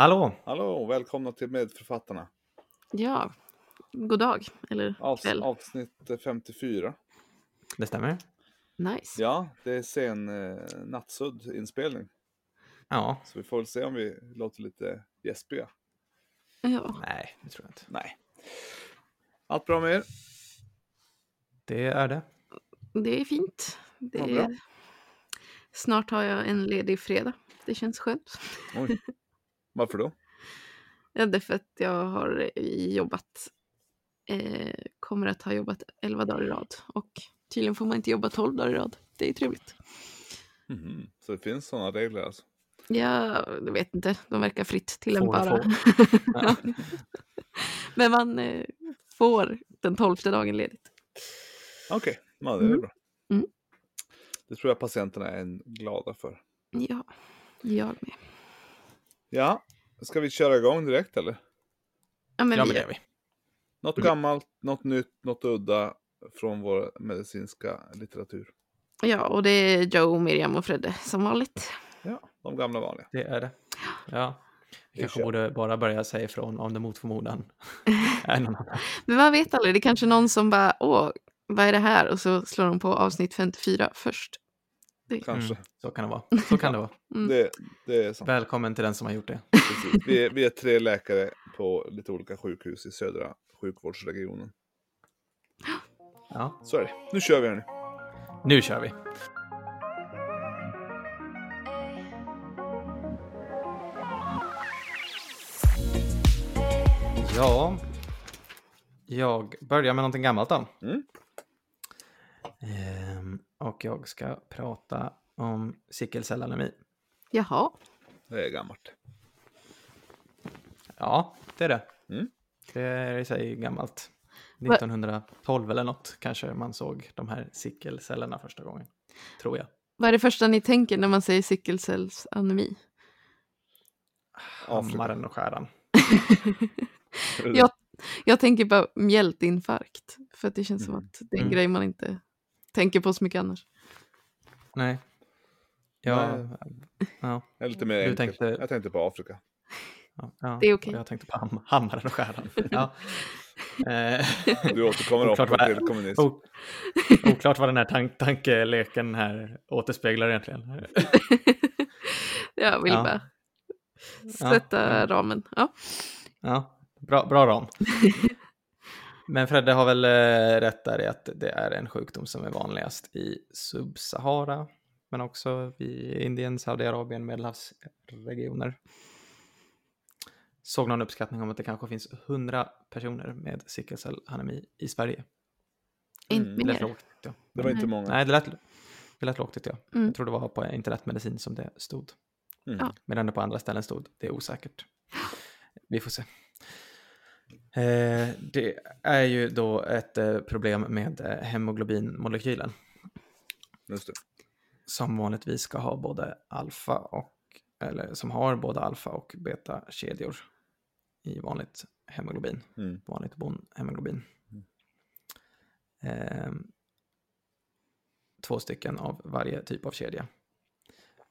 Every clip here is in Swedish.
Hallå! Hallå, välkomna till Medförfattarna. Ja, god dag eller Avs kväll. avsnitt 54. Det stämmer. Nice. Ja, det är sen eh, nattsudd inspelning. Ja. Så vi får väl se om vi låter lite gäspiga. Ja. Nej, det tror jag inte. Nej. Allt bra med er? Det är det. Det är fint. Det bra. är... Snart har jag en ledig fredag. Det känns skönt. Oj. Varför då? Ja, det är för att jag har jobbat, eh, kommer att ha jobbat 11 dagar i rad. Och tydligen får man inte jobba 12 dagar i rad. Det är trevligt. Mhm. Så det finns sådana regler alltså? Ja, jag vet inte. De verkar fritt tillämpbara. Ja. Men man eh, får den tolfte dagen ledigt. Okej, ja, det är Mm. bra. Mm. Det tror jag patienterna är en glada för. Ja, jag med. Ja, ska vi köra igång direkt eller? Ja, men Ja, men det gör vi. Något Mm. gammalt, något nytt, något udda från vår medicinska litteratur. Ja, och det är Joe, Miriam och Fredde som vanligt. Ja, de gamla vanliga. Det är det. Ja. Vi Vi kanske kör. borde bara börja säga ifrån om det mot förmodan är någon annan. Men man vet aldrig, det är kanske någon som bara, åh, vad är det här? Och så slår de på avsnitt 54 först. Kanske. Mm, så kan det vara. Så kan det vara. Mm. Det, det är sant. Välkommen till den som har gjort det. Precis. Vi, är, vi är tre läkare på lite olika sjukhus i södra sjukvårdsregionen. Ja. Så är det. Nu kör vi hörni. Nu kör vi. Ja, jag börjar med någonting gammalt då. Mm. Ehm, och jag ska prata om sickelcellanemi. Jaha, Det är gammalt. Ja, det är det. Mm. Det är i sig gammalt. Va- 1912 eller något kanske man såg de här sickelcellerna första gången. Tror jag. vad är det första ni tänker när man säger sickelcellsanemi? Hammaren och skäran. jag, jag tänker på mjältinfarkt, för att det känns som Mm. att det är en Mm. grej man inte tänker på så mycket annars. Nej. Ja, Nej. ja, Jag är lite mer Du tänkte- Jag tänkte på Afrika. ja, ja. Det är okej. Jag tänkte på ham hammaren och skäran. Ja. Du återkommer vad- till kommunism. o- oklart vad den här tank tankeleken här återspeglar egentligen. jag vill Ja. bara sätta ja. ramen. Ja. Ja, bra, bra ram. Men Fredde har väl eh, rätt där i att det är en sjukdom som är vanligast i Sub-Sahara, men också i Indien, Saudiarabien, Medelhavsregioner. Såg någon uppskattning om att det kanske finns 100 personer med sickelcellanemi i Sverige. Inte Mm, Det lät mer. lågt jag. Det var inte många. Nej, det lät, det lät lågt tyckte jag. Mm. Jag tror det var på internetmedicin som det stod. Mm. Ja. Medan det på andra ställen stod, det är osäkert. Vi får se. Eh, det är ju då ett eh, problem med eh, hemoglobinmolekylen Just det. som vanligtvis ska ha både alfa och, eller som har både alfa och beta-kedjor i vanligt hemoglobin, Mm. vanligt bonhemoglobin. Eh, två stycken av varje typ av kedja.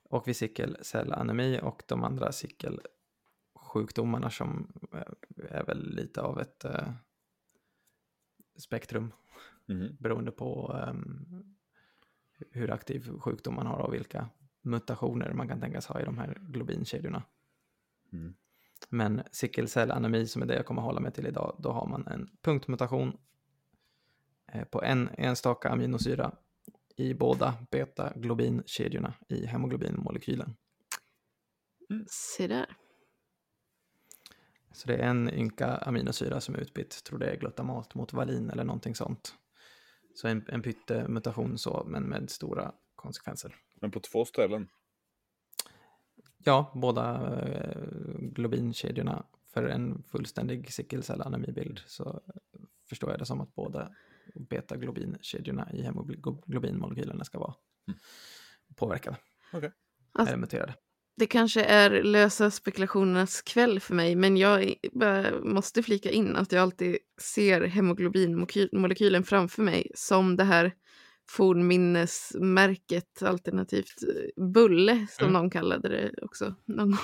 Och vid sickelcellanemi och de andra sickelsjukdomarna som eh, är väl lite av ett eh, spektrum Mhm. beroende på ehm, hur aktiv sjukdom man har och vilka mutationer man kan tänkas ha i de här globinkedjorna. Mm. Men sickelcellanemi som är det jag kommer hålla mig till idag, då har man en punktmutation eh, på en enstaka aminosyra i båda beta-globinkedjorna i hemoglobinmolekylen. Se där. Så det är en ynka aminosyra som är utbytt, tror det är glutamat mot valin eller någonting sånt. Så en, en pyttemutation så, men med stora konsekvenser. Men på två ställen. Ja, båda eh, globinkedjorna för en fullständig sickelcellanemibild så förstår jag det som att båda beta-globinkedjorna i hemoglobinmolekylerna ska vara Mm. påverkade. Okej. Alltså- Eller muterade. Det kanske är lösa spekulationernas kväll för mig, men jag måste flika in att jag alltid ser hemoglobinmolekylen framför mig som det här fornminnesmärket alternativt eh, Bulle som Mm. någon kallade det också. Någon gång.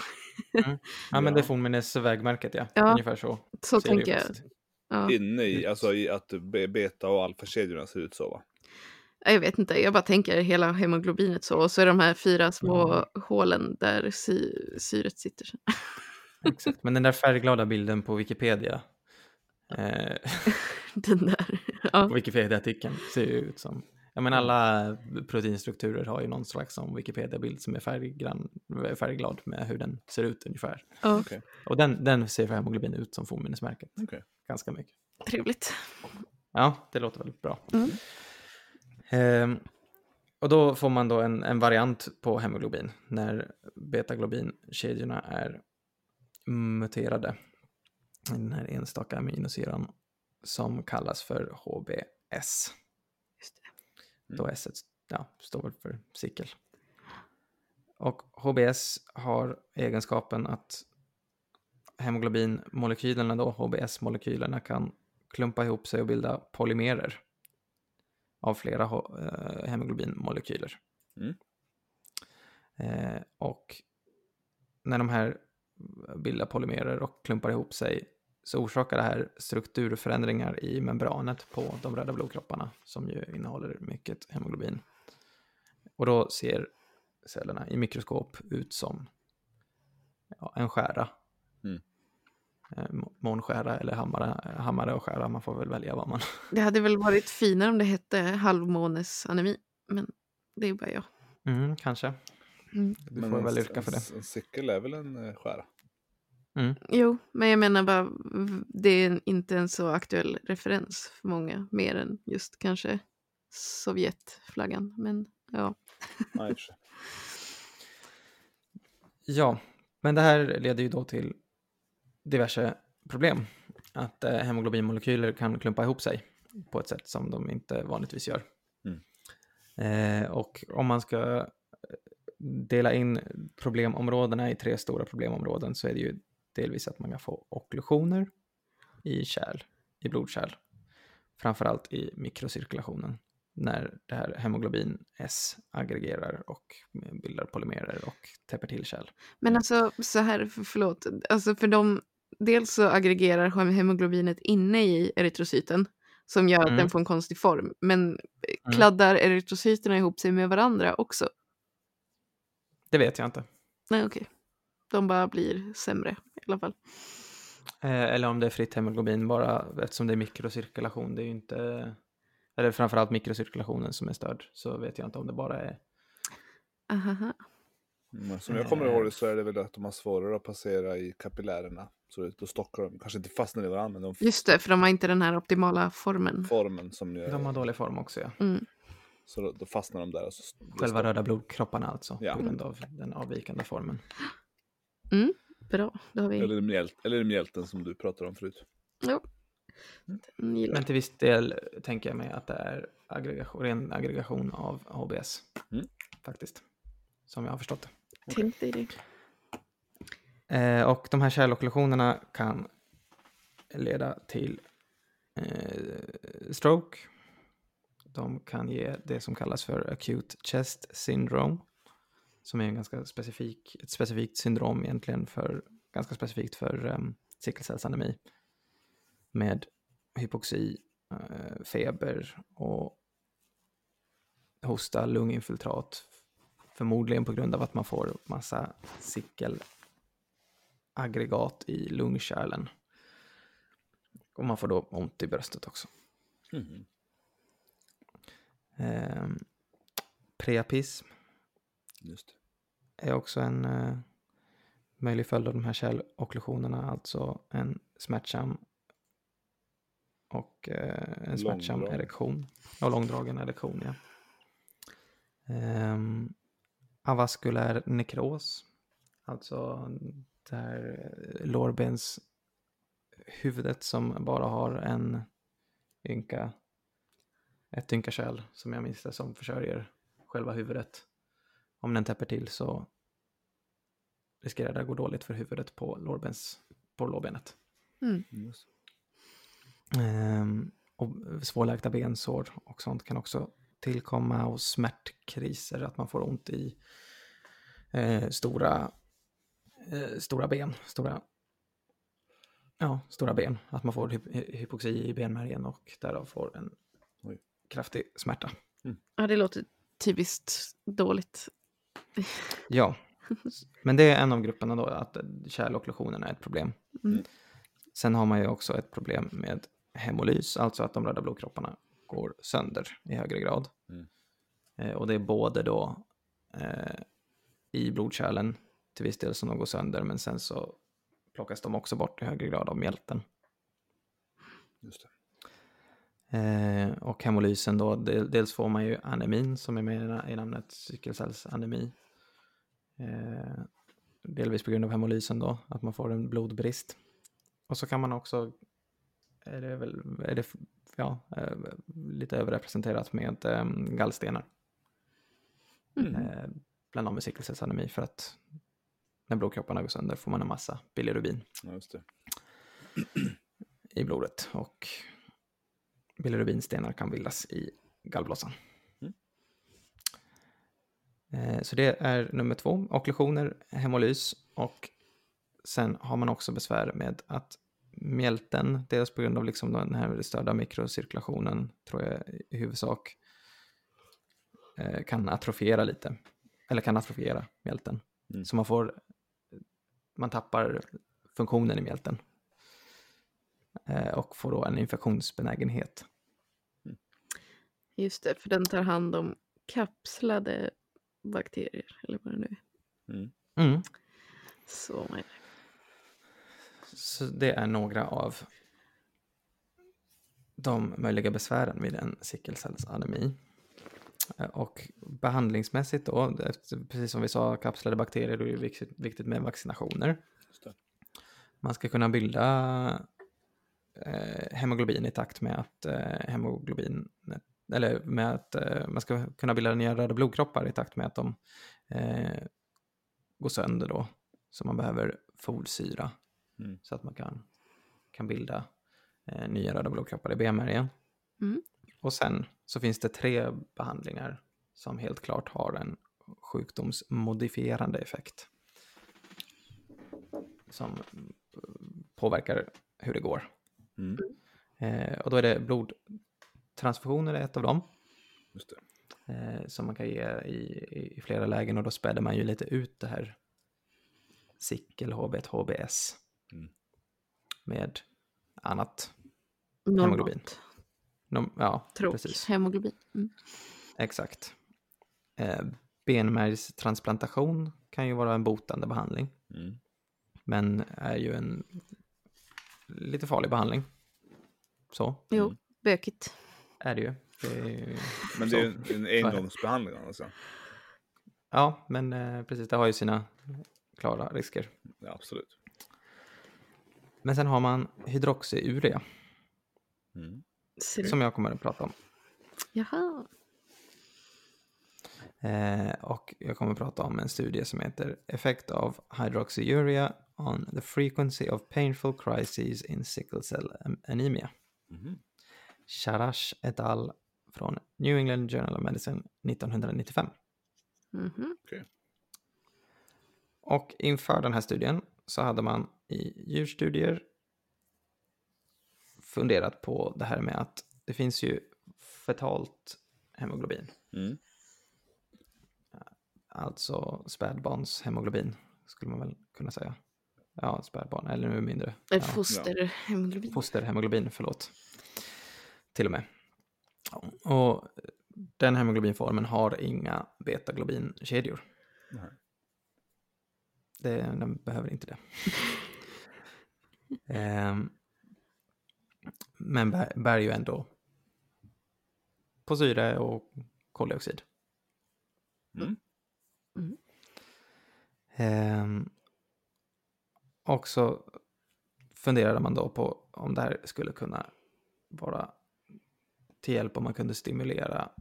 Ja, men det är fornminnesvägmärket, ja. Ja, Ungefär så. Så tänker jag. Ja. Inne i, alltså i att be- beta och alfakedjorna ser ut så va? Ja, Jag vet inte, jag bara tänker hela hemoglobinet så. Och så är de här fyra små Mm. hålen där sy syret sitter. Exakt. Men den där färgglada bilden på Wikipedia, eh, Den där. Ja. på Wikipedia-artikeln ser ju ut som, ja men alla proteinstrukturer har ju någon slags som Wikipedia-bild som är färggrann, färgglad med hur den ser ut ungefär. Ja, Okej. Och den, den ser för hemoglobin ut som fornminnesmärket. Okej. Ganska mycket. trevligt. Ja, det låter väldigt bra. Mm. Ehm, och då får man då en, en variant på hemoglobin när betaglobinkedjorna är muterade. i Den här enstaka aminosyran som kallas för HBS. Just Då S ja, står för cykel. Och HBS har egenskapen att hemoglobinmolekylerna då, HBS-molekylerna kan klumpa ihop sig och bilda polymerer av flera eh, hemoglobinmolekyler. Mm. Eh, och när de här bildar polymerer och klumpar ihop sig så orsakar det här strukturförändringar i membranet på de röda blodkropparna som ju innehåller mycket hemoglobin. Och då ser cellerna i mikroskop ut som ja, en skära. Mm. Eh, må- Månskära eller hammare, hammare och skära, man får väl välja vad man... Det hade väl varit finare om det hette halvmånesanemi. Men det är bara jag. Mm, kanske. Mm. Du får väl yrka för det. En, en cykel är väl en eh, skära? Jo, men jag menar bara, det är inte en så aktuell referens för många, mer än just kanske Sovjetflaggan. Men ja. Ja, men det här leder ju då till diverse problem. Att eh, hemoglobinmolekyler kan klumpa ihop sig på ett sätt som de inte vanligtvis gör. Mm. Eh, och om man ska eh, dela in problemområdena i tre stora problemområden så är det ju delvis att man kan få okklusioner i kärl, i blodkärl. Framförallt i mikrocirkulationen när det här hemoglobin S aggregerar och bildar polymerer och täpper till kärl. men alltså så här, för, förlåt, alltså för de, dels så aggregerar hem- hemoglobinet inne i erytrocyten som gör att Mm. den får en konstig form. Men kladdar erytrocyterna ihop sig med varandra också? Det vet jag inte. Nej, okej. De bara blir sämre i alla fall. Eh, eller om det är fritt hemoglobin bara eftersom det är mikrocirkulation. Det är ju inte, eller framförallt mikrocirkulationen som är störd. Så vet jag inte om det bara är, Ahaha. Men som jag kommer ihåg det så är det väl att de har svårare att passera i kapillärerna. Så då stockar de, kanske inte fastnar i varandra, men de Just det, för de har inte den här optimala formen. formen som gör, de har dålig form också ja. Mm. så då, då fastnar de där. Och så Själva röda blodkropparna alltså, Ja. på grund av den avvikande formen. Bra, då har vi... Eller mjält, eller mjälten som du pratade om förut. Jo. Gillar. Men till viss del tänker jag mig att det är aggregation, ren aggregation av HBS. Mm. Faktiskt. Som jag har förstått det. Tänk dig det. Eh, och de här kärlokklusionerna kan leda till eh, stroke. De kan ge det som kallas för acute chest syndrome. Som är en ganska specifik, ett specifikt syndrom egentligen för, ganska specifikt för um. Med hypoxi, eh, feber och hosta, lunginfiltrat. Förmodligen på grund av att man får massa sickelaggregat i lungkärlen. Och man får då ont i bröstet också. Mhm. Eh, det. är också en eh, möjlig följd av de här kärlokklusionerna, alltså en smärtsam och eh, en smärtsam Långdragen. erektion. Och långdragen erektion, ja. Ehm, avaskulär nekros, alltså det här lårbens huvudet som bara har en ynka, ett ynka kärl som jag minns det som försörjer själva huvudet. Om den täpper till så riskerar det att gå dåligt för huvudet på, lårbens, på lårbenet. Just. Ehm, och svårläkta bensår och sånt kan också tillkomma hos smärtkriser, att man får ont i eh, stora, eh, stora ben, stora, ja, stora ben. Att man får hy hypoxi i benmärgen och därav får en Oj. kraftig smärta. Ja, det låter typiskt dåligt. Ja, men det är en av grupperna då, att kärlokklusionen är ett problem. Mm. Sen har man ju också ett problem med hemolys, alltså att de röda blodkropparna går sönder i högre grad. Mm. Eh, och det är både då eh, i blodkärlen till viss del som de går sönder, men sen så plockas de också bort i högre grad av mjälten. Just. Eh, och hemolysen då, del, dels får man ju anemin som är med i namnet cykelcellsanemi. Eh, delvis på grund av hemolysen då, att man får en blodbrist. Och så kan man också, är det väl, är det, ja, eh, lite överrepresenterat med eh, gallstenar. Mm. Eh, bland annat med cykelcellsanemi för att när blodkropparna går sönder får man en massa bilirubin Ja, i blodet och bilirubinstenar kan bildas i gallblåsan. Mm. Så det är nummer två, okklusioner, hemolys och sen har man också besvär med att mjälten, dels på grund av liksom den här störda mikrocirkulationen, tror jag i huvudsak, eh, kan atrofiera lite. Eller kan atrofiera mjälten. Mm. Så man får, man tappar funktionen i mjälten. Eh, Och får då en infektionsbenägenhet. Just det, för den tar hand om kapslade bakterier, eller vad det nu är. Mm. Mm. Så är det. Så det är några av de möjliga besvären vid en sickelcellsanemi. Eh, Och behandlingsmässigt då, precis som vi sa, kapslade bakterier, då är det viktigt, med vaccinationer. Man ska kunna bilda eh, hemoglobin i takt med att eh, hemoglobin, eller med att man ska kunna bilda nya röda blodkroppar i takt med att de går sönder då. Så man behöver folsyra Mm. så att man kan, kan bilda eh, nya röda blodkroppar i benmärgen. Mm. Och sen så finns det tre behandlingar som helt klart har en sjukdomsmodifierande effekt. Som eh, påverkar hur det går. Mm. Eh, och då är det blodtransfusioner är ett av dem. Just det. Eh, som man kan ge i, i, flera lägen och då späder man ju lite ut det här sickel HB1 HBS Mm. med annat Normalt. Hemoglobin. Nom- ja, Tråk. precis. Hemoglobin. Mm. Exakt. Eh, benmärgstransplantation kan ju vara en botande behandling, Mm. men är ju en lite farlig behandling. Så Jo, Mm. bökigt. är det ju. Det är ju Men det är en, en engångsbehandling alltså? Ja, men eh, precis, det har ju sina klara risker. Ja, absolut. Men sen har man hydroxyurea, Mm. Som jag kommer att prata om. Jaha. Eh, och jag kommer att prata om en studie som heter Effect of Hydroxyurea on the frequency of painful crises in sickle cell anemia. Mhm. Sharash et al. från New England Journal of Medicine 1995. Mhm. Och inför den här studien så hade man i djurstudier funderat på det här med att det finns ju fetalt hemoglobin, Mm. alltså spädbarnshemoglobin skulle man väl kunna säga. Ja, spädbarn, eller nu mindre. Ett Ja, fosterhemoglobin. fosterhemoglobin, förlåt. Till och med. Och den hemoglobinformen har inga betaglobinkedjor. Det, den behöver inte det. Ehm, men bär, bär ju ändå på syre och koldioxid. Mm. Ehm, och så funderade man då på om det här skulle kunna vara till hjälp om man kunde stimulera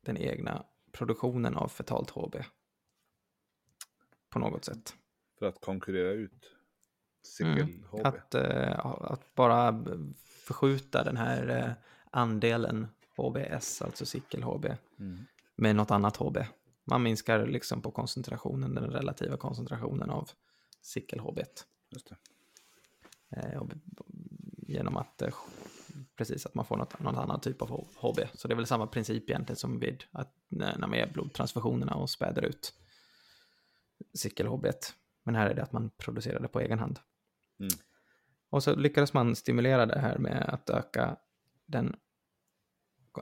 den egna produktionen av fetalt HB på något sätt. För att konkurrera ut Mm. cykel-HB. Att, eh, att bara förskjuta den här eh, andelen HBS, alltså cykel-HB, Mm. med något annat HB. Man minskar liksom på koncentrationen, den relativa koncentrationen av cykel-HB. Eh, genom att eh, precis att man får något, någon annan typ av HB. Så det är väl samma princip egentligen som vid att när när man ger blodtransfusionerna och späder ut cykel-HB. Men här är det att man producerar det på egen hand. Mm. Och så lyckades man stimulera det här med att öka den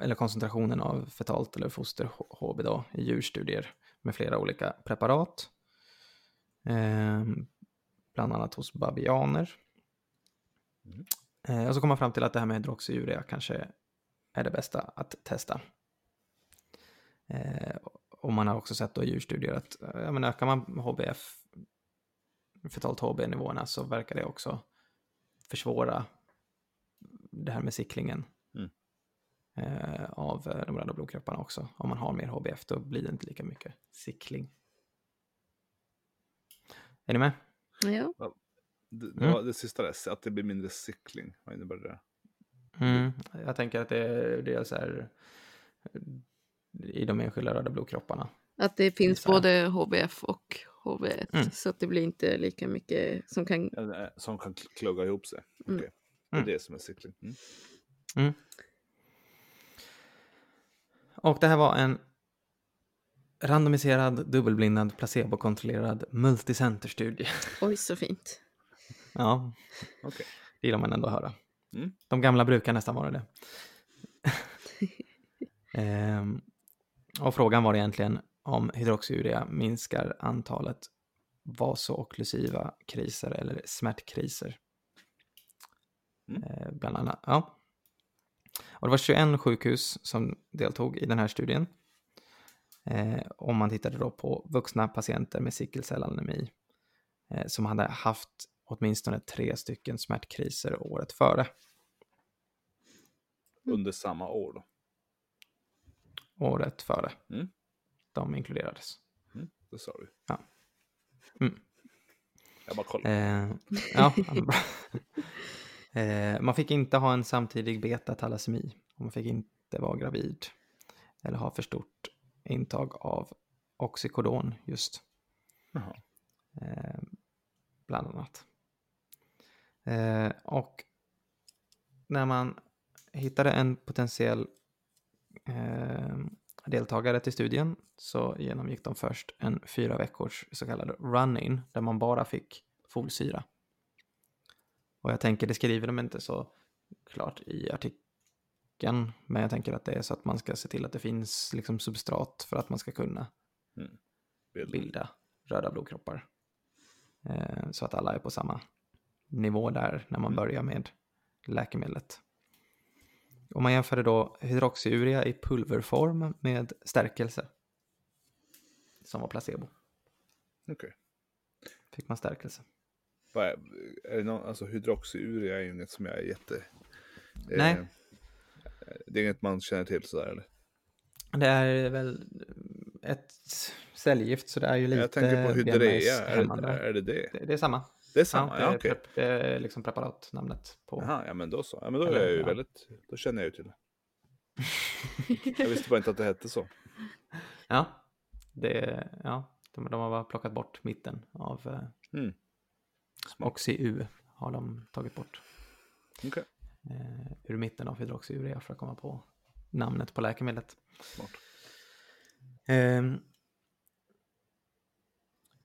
eller koncentrationen av fetalt eller foster-HB då, i djurstudier med flera olika preparat. Eh, bland annat hos babianer. Mm. Eh, och så kom man fram till att det här med hydroxyurea kanske är det bästa att testa. Eh, och man har också sett då i djurstudier att ja, men ökar man HBF, fetalt HB-nivåerna så verkar det också försvåra det här med cicklingen Mm. eh, av eh, de röda blodkropparna också. Om man har mer HBF då blir det inte lika mycket cickling. Är ni med? Ja. Det, det, Mm. var det sista där, att det blir mindre cykling. Vad innebär det? Mm. Jag tänker att det är dels är i de enskilda röda blodkropparna. Att det finns både HBF och HV1 Mm. så att det blir inte lika mycket som kan... Som kan kl- klugga ihop sig. Mm. Okej. Det är Mm. det som är cykling. Mm. Och det här var en randomiserad, dubbelblindad, placebokontrollerad multicenterstudie. Oj, så fint. Ja, Okej. det gillar man ändå att höra. Mm. De gamla brukar nästan vara det. ehm, och frågan var egentligen om hydroxyurea minskar antalet vasookklusiva kriser eller smärtkriser. Mm. Eh, bland annat. Ja. Och det var 21 sjukhus som deltog i den här studien. Eh, och man tittade då på vuxna patienter med sickelcellanemi eh, som hade haft åtminstone tre stycken smärtkriser året före. Under samma år då. Året före. Mm. De inkluderades. Mm. Det sa du. Ja. Mm. Jag bara kollar. Eh, ja, eh, man fick inte ha en samtidig beta-talasemi. Man fick inte vara gravid. Eller ha för stort intag av oxycodon just. Jaha. Eh, bland annat. Eh, och när man hittade en potentiell eh, deltagare till studien så genomgick de först en fyra veckors så kallad run-in där man bara fick folsyra. Och jag tänker, det skriver de inte så klart i artikeln, men jag tänker att det är så att man ska se till att det finns liksom substrat för att man ska kunna Bild. bilda röda blodkroppar. Eh, så att alla är på samma nivå där när man Mm. börjar med läkemedlet. Och man jämförde då hydroxyurea i pulverform med stärkelse. Som var placebo. Okej. Fick man stärkelse. Vad är, är det någon, alltså hydroxyurea är inget som jag är jätte... eh, Nej. Det är inget man känner till sådär eller? Det är väl ett cellgift så det är ju lite jag tänker på hydrea, är det, är det det? Det, det är samma. Det är samma, ja, okej. det är liksom preparatnamnet på. Jaha, ja men då så. Ja men då är jag ju ja. väldigt, då känner jag ju till det. Jag visste bara inte att det hette så. Ja, det, ja de, de har bara plockat bort mitten av eh, Mm. Oxy-U har de tagit bort. Okej, Eh, ur mitten av hydroxyurea för att komma på namnet på läkemedlet. smart. Ehm,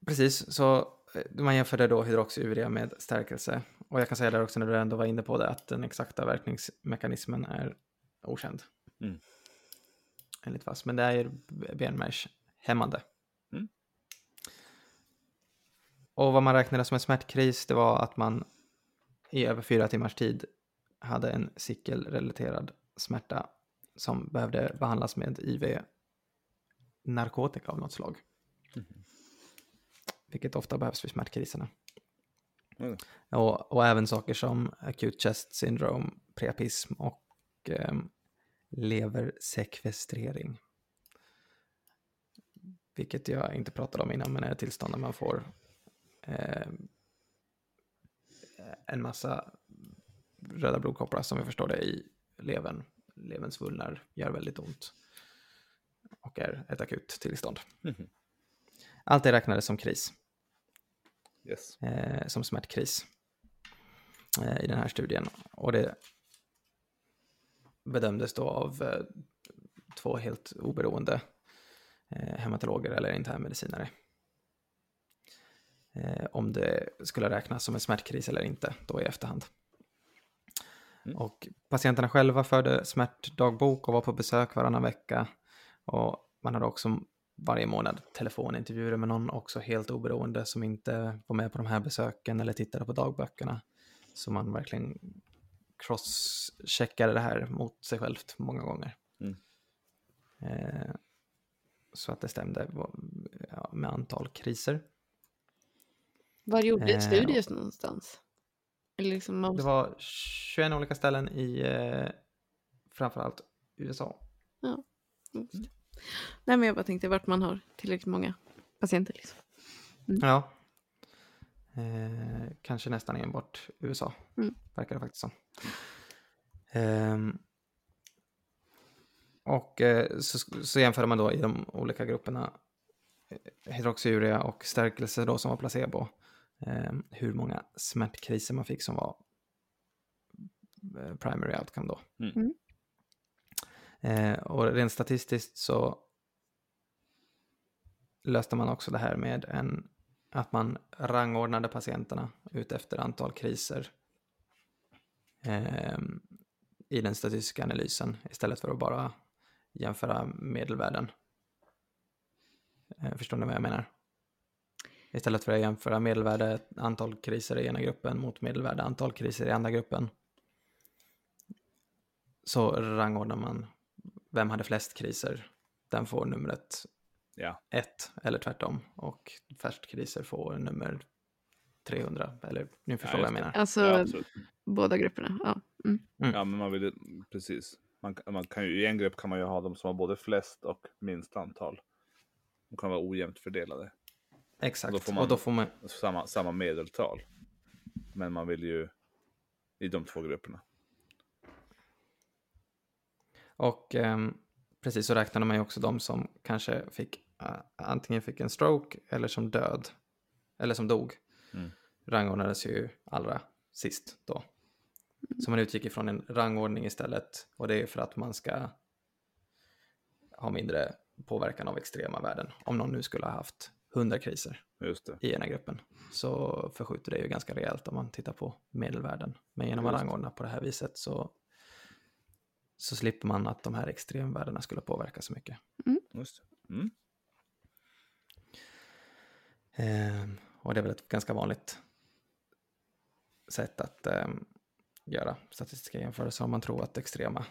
precis, så man jämförde då hydroxyurea med stärkelse. Och jag kan säga där också när du ändå var inne på det att den exakta verkningsmekanismen är okänd. Mm. Enligt fast, men det är benmärgshämmande. Mm. Och vad man räknade som en smärtkris det var att man i över fyra timmars tid hade en cykelrelaterad smärta som behövde behandlas med IV narkotika av något slag. Mhm. Vilket ofta behövs vid smärtkriserna. Mm. Och, och även saker som acute chest syndrome, priapism och eh, leversekvestrering. Vilket jag inte pratade om innan, men är ett tillstånd där man får eh, en massa röda blodkroppar som vi förstår det i levern levern svullnar, gör väldigt ont och är ett akut tillstånd. Mhm. Allt det räknades som kris, Yes. eh, som smärtkris eh, i den här studien. Och det bedömdes då av eh, två helt oberoende eh, hematologer eller internmedicinare. Eh, om det skulle räknas som en smärtkris eller inte då i efterhand. Mm. Och patienterna själva förde smärtdagbok och var på besök varannan vecka. Och man hade också varje månad telefonintervjuer med någon också helt oberoende som inte var med på de här besöken eller tittade på dagböckerna. Så man verkligen crosscheckade det här mot sig självt många gånger. Mm. Eh, så att det stämde ja, med antal kriser. Var gjordes Eh, studier någonstans? Eller liksom man... Det var 21 olika ställen i eh, framförallt USA. Just det. Nej, men jag bara tänkte vart man har tillräckligt många patienter. Liksom. Ja. Eh, kanske nästan enbart USA, Mm. verkar det faktiskt som. Ehm, och eh, så, så jämför man då i de olika grupperna eh, hydroxyurea och stärkelse då som var placebo. ehm, hur många smärtkriser man fick som var eh, primary outcome då. Mm. Eh, och rent statistiskt så löste man också det här med en, att man rangordnade patienterna utefter antal kriser eh, i den statistiska analysen istället för att bara jämföra medelvärden. Eh, förstår ni vad jag menar? Istället för att jämföra medelvärde antal kriser i ena gruppen mot medelvärde antal kriser i andra gruppen så rangordnar man vem hade flest kriser, den får numret Ja. 1 eller tvärtom och färst kriser får nummer 300 eller ni förstår Ja, vad jag menar. Alltså ja, båda grupperna. Ja. Mm. Ja, men man vill precis. Man, man kan ju, I en grupp kan man ju ha de som har både flest och minst antal. De kan vara ojämnt fördelade. Exakt, och då får man- då får man, Samma, samma medeltal. Men man vill ju i de två grupperna. Och ehm, precis så räknade man ju också de som kanske fick eh, antingen fick en stroke eller som död eller som dog. Mm. Rangordnades ju allra sist då. Så man utgick ifrån en rangordning istället och det är för att man ska ha mindre påverkan av extrema värden. Om någon nu skulle ha haft 100 kriser i ena gruppen så förskjuter det ju ganska rejält om man tittar på medelvärden. Men genom att rangordna på det här viset så, så slipper man att de här extremvärdena skulle påverka så mycket. Just det. Mm. Ehm, och det är väl ett ganska vanligt sätt att ehm, göra statistiska jämförelser om man tror att extrema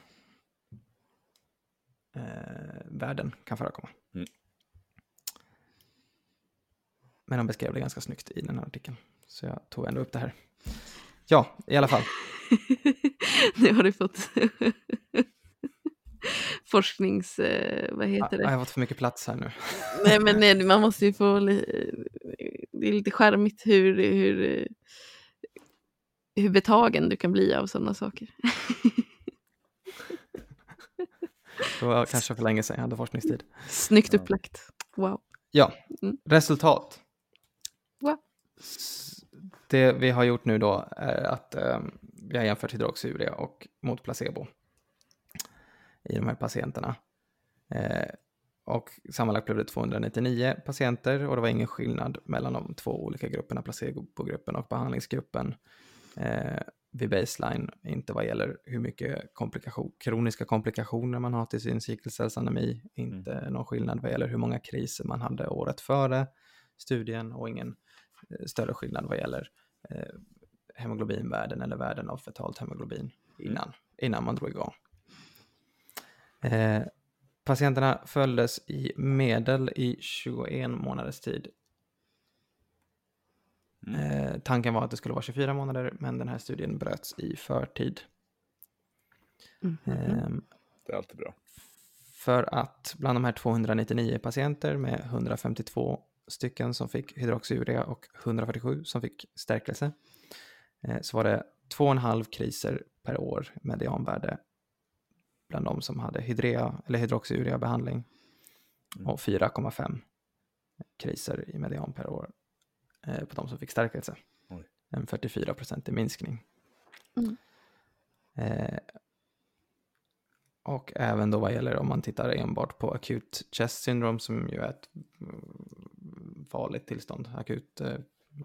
eh, värden kan förekomma. Mm. Men de beskrev det ganska snyggt i den här artikeln. Så jag tog ändå upp det här. Ja, i alla fall. nu har du fått forsknings... Eh, vad heter Jag det? har fått för mycket plats här nu. Nej men nej, man måste ju få... Det är lite charmigt hur, hur, hur betagen du kan bli av sådana saker. Det var kanske för länge sedan jag hade forskningstid. Snyggt upplagt. Wow. Ja, Mm. resultat. Va? Det vi har gjort nu då är att eh, vi har jämfört hydroxyurea och mot placebo i de här patienterna. Eh, och sammanlagt blev det 299 patienter och det var ingen skillnad mellan de två olika grupperna, placebogruppen och behandlingsgruppen eh, vid baseline, inte vad gäller hur mycket komplikation, kroniska komplikationer man har till sin cykelcellsanemi, inte någon skillnad vad gäller hur många kriser man hade året före studien och ingen större skillnad vad gäller eh, hemoglobinvärden eller värden av fetalt hemoglobin innan, innan man drog igång. Eh, patienterna följdes i medel i 21 månaders tid. Mm. Eh, tanken var att det skulle vara 24 månader, men den här studien bröts i förtid. Mhm. Ehm, Det är alltid bra. för att bland de här 299 patienter med 152 stycken som fick hydroxyurea och 147 som fick stärkelse eh, så var det 2,5 kriser per år medianvärde bland de som hade hydrea eller hydroxyurea-behandling Mm. och 4,5 kriser i median per år eh, på de som fick stärkelse. Oj. En 44 procentig minskning. Mm. Eh, och även då vad gäller om man tittar enbart på akut chest syndrome som ju är ett farligt tillstånd, akut eh,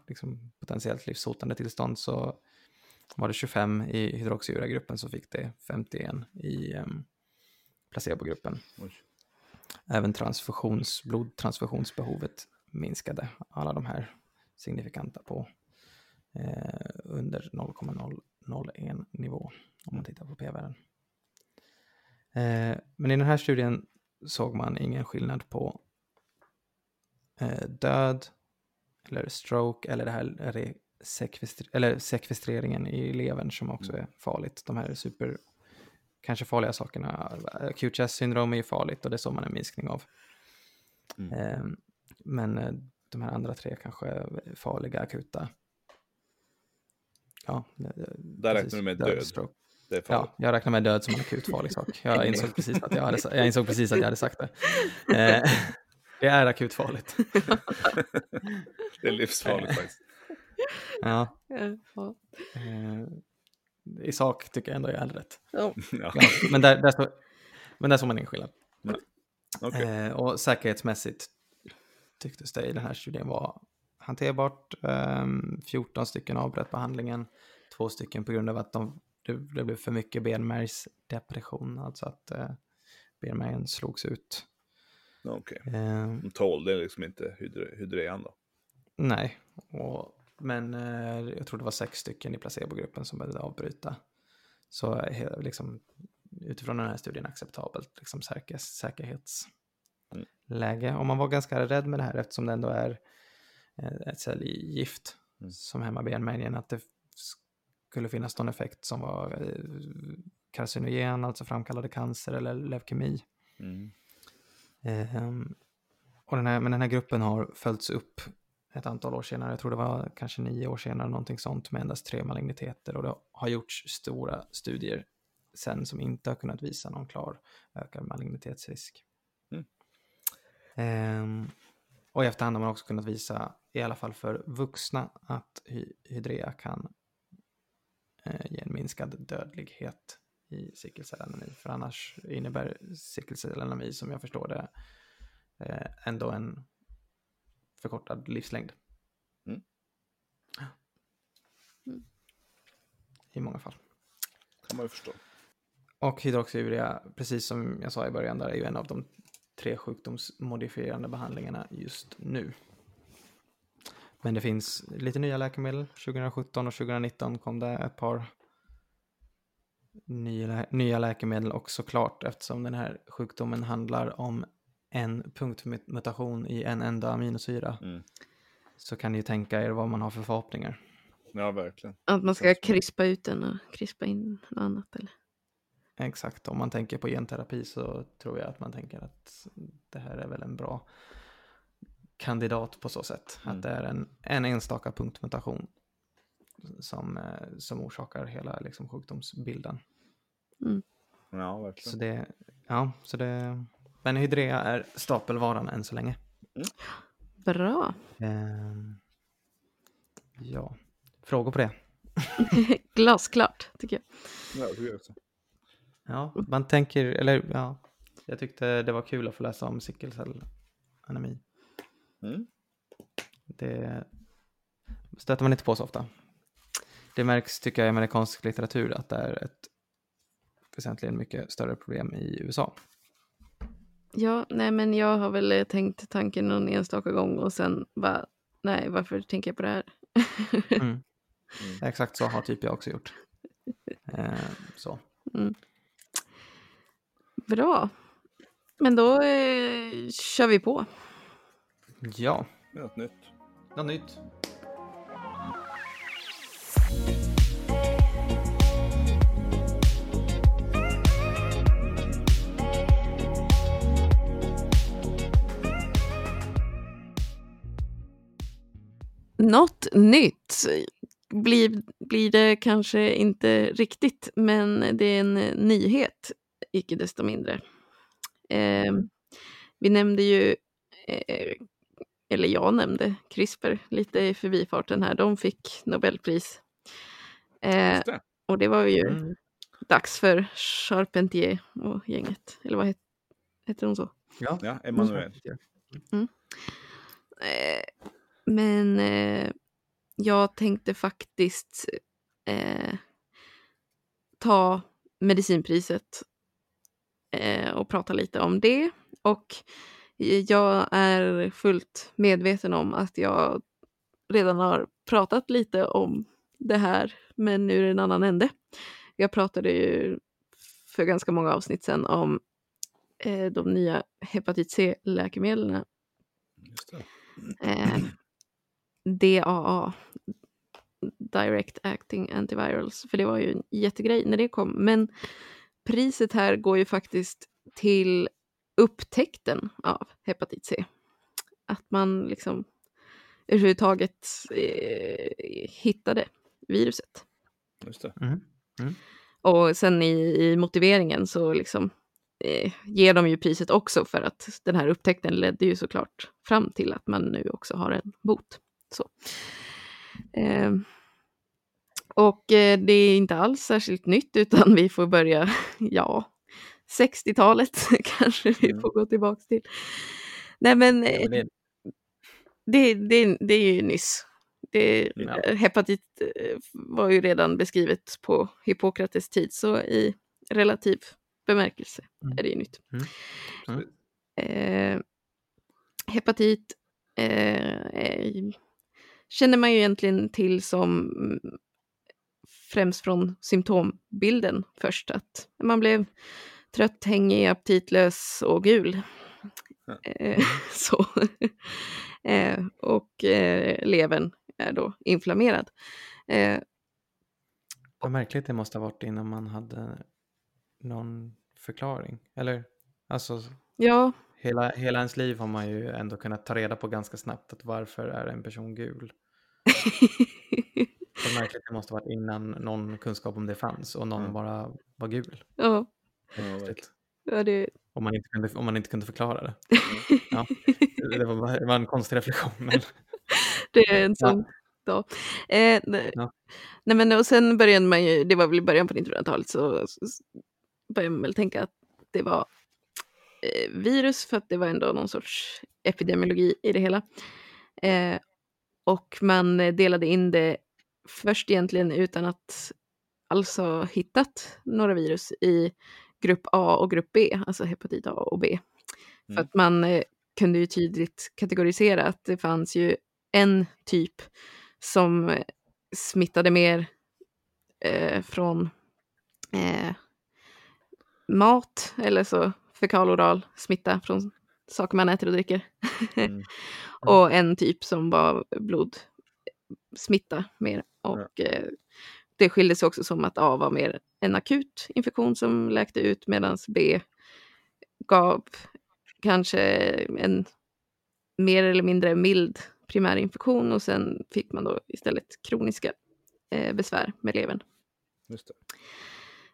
liksom potentiellt livshotande tillstånd så var det 25 i hydroxyura-gruppen så fick det 51 i um, placebogruppen. Oj. Även transfusions, blodtransfusionsbehovet minskade alla de här signifikanta på eh, under 0,001 nivå om man tittar på p-värden. Eh, men i den här studien såg man ingen skillnad på död eller stroke eller det här sekvestri- eller sekvestreringen i levern som också är farligt. De här super, kanske farliga sakerna. Acute chest syndrom är ju farligt och det såg man en minskning av. Mm. Eh, men eh, de här andra tre kanske är farliga, akuta. Ja, Där räknar du med död. stroke. Är farligt. Ja, jag räknar med död som en akut farlig sak. Jag insåg precis att jag hade, jag insåg precis att jag hade sagt det. Det är akut farligt. Det är livsfarligt faktiskt. Ja, Ja. eh, I sak tycker jag ändå jag hade rätt. Ja. Men, där, där så, men där såg man ingen skillnad. Okej. Eh, och säkerhetsmässigt tycktes det i den här studien vara hanterbart. Ehm, 14 stycken avbröt behandlingen, två stycken på grund av att de, det, det blev för mycket benmärgsdepression, alltså att eh, benmärgen slogs ut. Okej. Ehm, De tålde liksom inte hydre, hydrean då. nej, och, men eh, jag tror det var sex stycken i placebogruppen som behövde avbryta. Så eh, liksom, utifrån den här studien acceptabelt liksom säker, säkerhetsläge. Och man var ganska rädd med det här eftersom det ändå är eh, ett cellgift Mm. som hämmar benmärgen. Att det skulle finnas någon effekt som var eh, carcinogen, alltså framkallade cancer eller leukemi. Mm. Ehm, och den här, men den här gruppen har följts upp ett antal år senare, jag tror det var kanske nio år senare, någonting sånt, med endast tre maligniteter. Och det har gjorts stora studier sen som inte har kunnat visa någon klar ökad malignitetsrisk. Mm. Ehm, och i efterhand har man också kunnat visa, i alla fall för vuxna, att hy- hydrea kan eh, ge en minskad dödlighet i sickelcellanemi. För annars innebär sickelcellanemi, som jag förstår det, eh, ändå en förkortad livslängd. Mm. Mm. I många fall. Kan man ju förstå. Och hydroxyurea, precis som jag sa i början, där är ju en av de tre sjukdomsmodifierande behandlingarna just nu. Men det finns lite nya läkemedel. 2017 och 2019 kom det ett par nya, nya läkemedel och såklart eftersom den här sjukdomen handlar om en punktmutation i en enda aminosyra Mm. så kan ni ju tänka er vad man har för förhoppningar. Ja, verkligen. Att man ska krispa ut den och krispa in något annat eller? Exakt, om man tänker på genterapi så tror jag att man tänker att det här är väl en bra kandidat på så sätt. Mm. Att det är en, en enstaka punktmutation som, eh, som orsakar hela liksom, sjukdomsbilden. Ja, Så verkligen. det, ja, så det, men Hydrea är stapelvaran än så länge. Bra. Ehm, ja, frågor på det? Glasklart tycker jag. Ja, det jag också. Ja, man tänker, eller ja, jag tyckte det var kul att få läsa om sickelcellanemi. Mm. Det stöter man inte på så ofta. Det märks, tycker jag, i amerikansk litteratur att det är ett väsentligen mycket större problem i USA. Ja, nej men jag har väl eh, tänkt tanken någon enstaka gång och sen bara, nej varför tänker jag på det här? Mm. Mm. Exakt så har typ jag också gjort. Eh, så. Bra. Men då eh, kör vi på. Ja, något nytt. något nytt. Något nytt blir, blir det kanske inte riktigt, men det är en nyhet. icke desto mindre. Eh, vi nämnde ju, eh, eller jag nämnde CRISPR lite i förbifarten här. De fick Nobelpris. Eh, det. och det var ju Mm. dags för Charpentier och gänget. Eller vad het, heter hon så? Ja, Ja, Emanuel. Eh, men eh, jag tänkte faktiskt eh, ta medicinpriset eh, och prata lite om det. Och jag är fullt medveten om att jag redan har pratat lite om det här, men ur en annan ände. Jag pratade ju för ganska många avsnitt sedan om eh, de nya hepatit C-läkemedlen Just det. eh, DAA, Direct Acting Antivirals, för det var ju en jättegrej när det kom. Men priset här går ju faktiskt till upptäckten av hepatit C. Att man liksom överhuvudtaget eh, hittade viruset. Just det. Mm. Och sen i, i motiveringen så liksom eh, ger de ju priset också för att den här upptäckten ledde ju såklart fram till att man nu också har en bot. Så. Eh, och eh, det är inte alls särskilt nytt utan vi får börja, ja, 60-talet kanske vi Mm. får gå tillbaka till. Nej men, Ja, eh, men det, det, det, det är ju nyss. Det, Ja. Hepatit eh, var ju redan beskrivet på Hippokrates tid, så i relativ bemärkelse Mm. är det ju nytt. Mm. Mm. Eh, hepatit eh, eh, känner man ju egentligen till som mm, främst från symptombilden först, att man blev trött, hängig, aptitlös och gul. Så. eh, och eh, levern är då inflammerad. Eh, vad märkligt det måste ha varit innan man hade någon förklaring. Eller, alltså, ja, hela, hela ens liv har man ju ändå kunnat ta reda på ganska snabbt att varför är en person gul. Vad märkligt det måste ha varit innan någon kunskap om det fanns och någon Mm. bara var gul. ja, Ja, det... Om man inte kunde, om man inte kunde förklara det. Ja, det, var, det var en konstig reflektion. Men, det är en sån dag. Eh, nej. Ja. nej men och sen började man ju, det var väl i början på 1900-talet, så, så så började man väl tänka att det var eh, virus för att det var ändå någon sorts epidemiologi i det hela. Eh, och man delade in det först egentligen utan att alls ha hittat några virus i grupp A och grupp B, alltså hepatit A och B. För Mm. att man eh, kunde ju tydligt kategorisera att det fanns ju en typ som eh, smittade mer eh, från eh, mat eller så fekaloral smitta från saker man äter och dricker. Mm. och en typ som var blodsmitta mer. Och eh, det skilde sig också som att A var mer en akut infektion som läkte ut medan B gav kanske en mer eller mindre mild primärinfektion och sen fick man då istället kroniska eh, besvär med levern.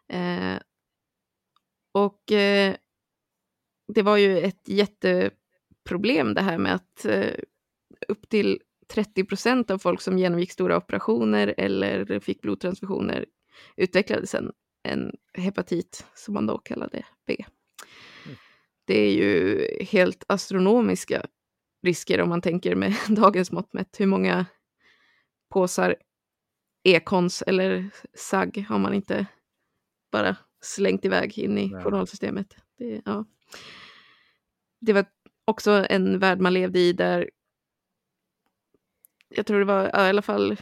Eh, och eh, det var ju ett jätteproblem det här med att eh, upp till 30 procent av folk som genomgick stora operationer eller fick blodtransfusioner utvecklade sen en hepatit som man då kallade B. Mm. Det är ju helt astronomiska risker om man tänker med dagens mått mätt. Hur många påsar ekons eller SAG har man inte bara slängt iväg in i Nej. journalsystemet. Det, ja. Det var också en värld man levde i där jag tror det var ja, i alla fall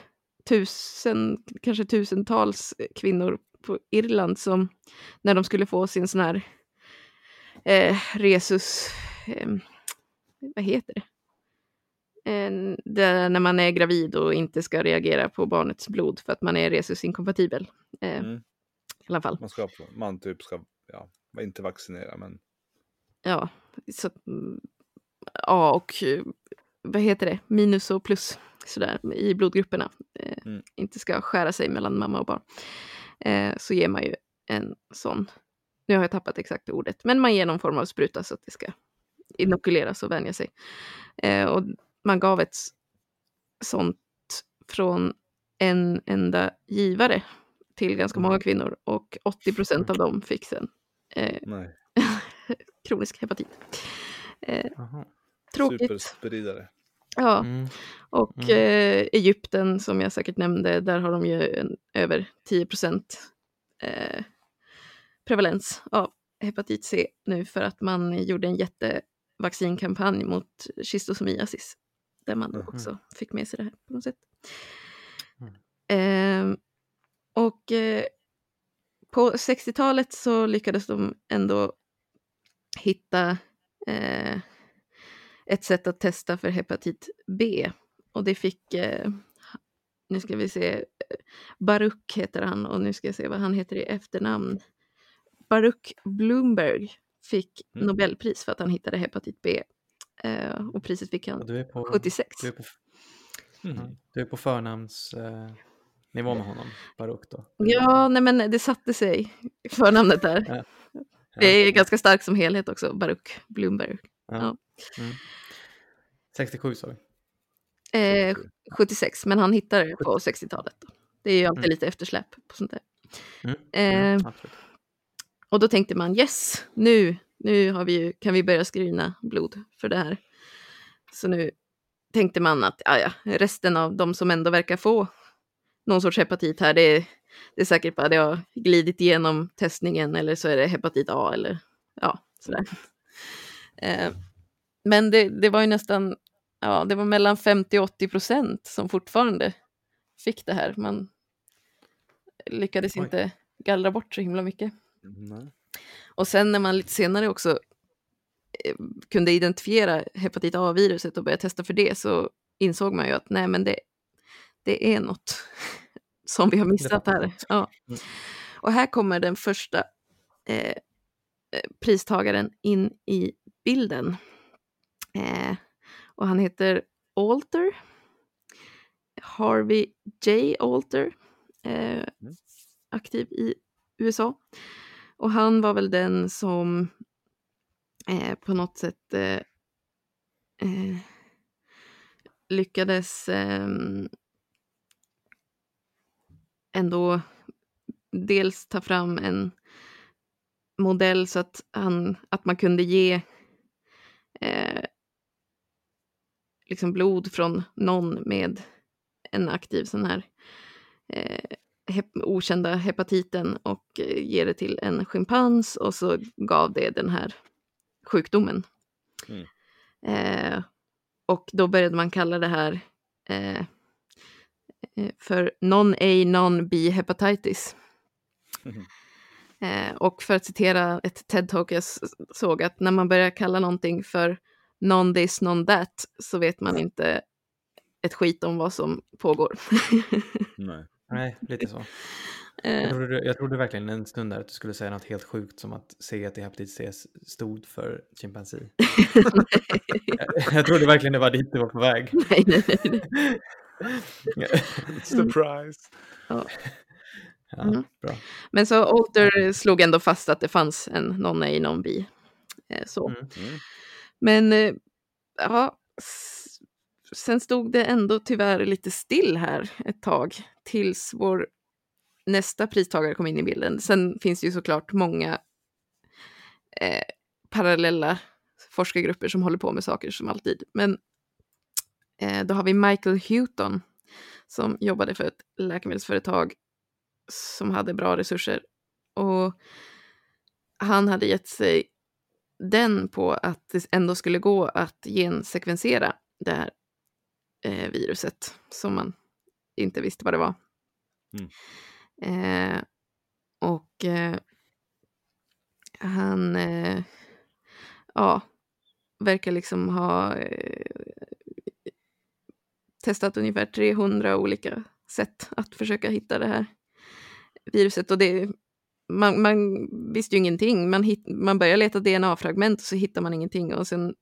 tusen, kanske tusentals kvinnor på Irland som när de skulle få sin sån här eh, resus, eh, vad heter det? Eh, det? När man är gravid och inte ska reagera på barnets blod för att man är resusinkompatibel. Eh, Mm. I alla fall. Man, ska, man typ ska ja, inte vaccinera, men Ja, så mm, A och eh, vad heter det, minus och plus sådär i blodgrupperna eh, Mm. inte ska skära sig mellan mamma och barn. Eh, så ger man ju en sån nu har jag tappat exakt ordet, men man ger någon form av spruta så att det ska inokuleras och vänja sig. Eh, och man gav ett sånt från en enda givare till ganska många kvinnor och 80 procent av dem fick sen eh. kronisk hepatit. Eh, tråkigt. Superspridare. Ja, Mm. och Mm. eh, Egypten som jag säkert nämnde, där har de ju en, över 10 procent eh, prevalens av hepatit C nu för att man gjorde en jättevaccinkampanj mot schistosomiasis. Där man Mhm. också fick med sig det här på något sätt. Mm. Ehm, och eh, på 60-talet så lyckades de ändå hitta eh, ett sätt att testa för hepatit B. Och det fick, eh, nu ska vi se, Baruch heter han och nu ska jag se vad han heter i efternamn. Baruch Bloomberg fick Mm. Nobelpris för att han hittade hepatit B. Eh, och priset fick han Du är på, 76. du är på, Mm. mm. du är på förnamnsnivå eh, nivå med honom, Baruch då? Ja, nej men det satte sig, förnamnet där. Ja. Det är ganska starkt som helhet också, Baruch Bloomberg. Ja. Mm. 67 sa vi. Eh, 76, men han hittade det på 60-talet. Då. Det är ju alltid Mm. lite eftersläp på sånt där. Mm. Eh, Mm, och då tänkte man yes, nu, nu vi ju, kan vi börja screena blod för det här. Så nu tänkte man att ja, resten av de som ändå verkar få någon sorts hepatit här, det det är säkert bara det har glidit igenom testningen eller så är det hepatit A eller ja, sådär. Eh, men det, det var ju nästan, ja, det var mellan 50 och 80 procent som fortfarande fick det här. Man lyckades Oj. inte gallra bort så himla mycket. Nej. Och sen när man lite senare också eh, kunde identifiera hepatit A-viruset och börja testa för det så insåg man ju att nej men det, det är något som vi har missat här. Ja. Mm. Och här kommer den första eh, eh, pristagaren in i bilden. Eh, och han heter Alter. Harvey J. Alter. Eh, aktiv i USA. Och han var väl den som eh, på något sätt eh, eh, lyckades eh, ändå dels ta fram en modell så att, han, att man kunde ge eh, liksom blod från någon med en aktiv sån här eh, hep okända hepatiten och eh, ge det till en schimpans och så gav det den här sjukdomen. Mm. Eh, och då började man kalla det här eh, för non-A, non-B hepatitis. Eh, och för att citera ett TED-talk jag såg att när man börjar kalla någonting för non-this, non-that så vet man inte ett skit om vad som pågår. Nej. Nej, lite så. Jag eh, trodde, jag trodde verkligen en stund där att du skulle säga något helt sjukt som att C i hepatit C stod för chimpansi. jag, jag trodde verkligen det var dit du var på väg. nej, nej, nej. Surprise! ja, Mm. bra. Men så Alter slog ändå fast att det fanns en non-A, non-B. Eh, så. Mm. Mm. Men eh, ja, sen stod det ändå tyvärr lite still här ett tag tills vår nästa pristagare kom in i bilden. Sen finns det ju såklart många eh, parallella forskargrupper som håller på med saker som alltid. Men då har vi Michael Houghton som jobbade för ett läkemedelsföretag som hade bra resurser. Och han hade gett sig den på att det ändå skulle gå att gensekvensera det här eh, viruset som man inte visste vad det var. Mm. Eh, och eh, han eh, ja, verkar liksom ha eh, testat ungefär 300 olika sätt att försöka hitta det här viruset. Och det, man, man visste ju ingenting. Man, hit, man börjar leta DNA-fragment och så hittar man ingenting. Och sen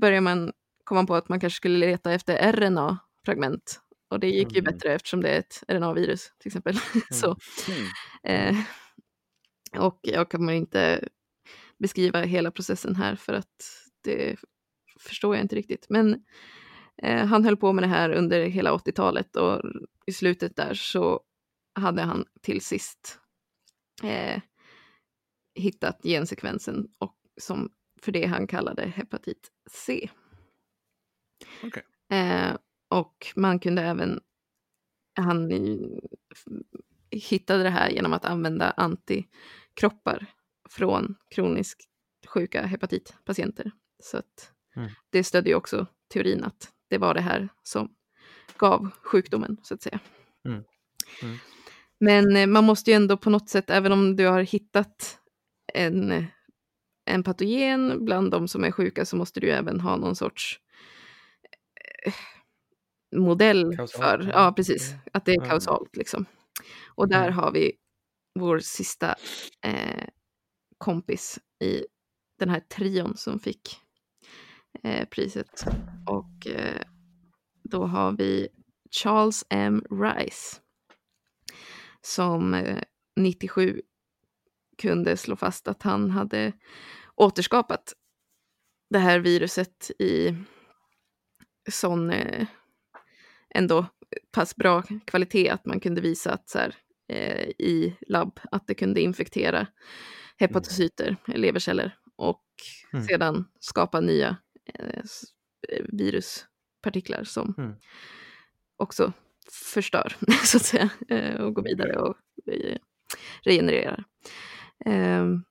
börjar man komma på att man kanske skulle leta efter RNA-fragment. Och det gick ju Mm. bättre eftersom det är ett RNA-virus till exempel. så, Mm. eh, Och jag kommer inte beskriva hela processen här för att det förstår jag inte riktigt. Men eh, han höll på med det här under hela 80-talet och i slutet där så hade han till sist eh, hittat gensekvensen och som för det han kallade hepatit C. Okej. Eh, och man kunde även, han hittade det här genom att använda antikroppar från kroniskt sjuka hepatitpatienter. Så att Mm. det stödde ju också teorin att det var det här som gav sjukdomen, så att säga. Mm. Mm. Men eh, man måste ju ändå på något sätt, även om du har hittat en, en patogen bland de som är sjuka, så måste du även ha någon sorts eh, modell Kausalt, för, ja. precis, att det är kausalt liksom. Och där Mm. har vi vår sista eh, kompis i den här trion som fick eh, priset. Och eh, då har vi Charles M. Rice som eh, 97 kunde slå fast att han hade återskapat det här viruset i sån eh, ändå pass bra kvalitet att man kunde visa att så här, eh, i labb att det kunde infektera hepatocyter, leverceller och Mm. sedan skapa nya eh, eh, viruspartiklar som Mm. också förstör, så att säga, eh, och går vidare och eh, regenererar. Ehm,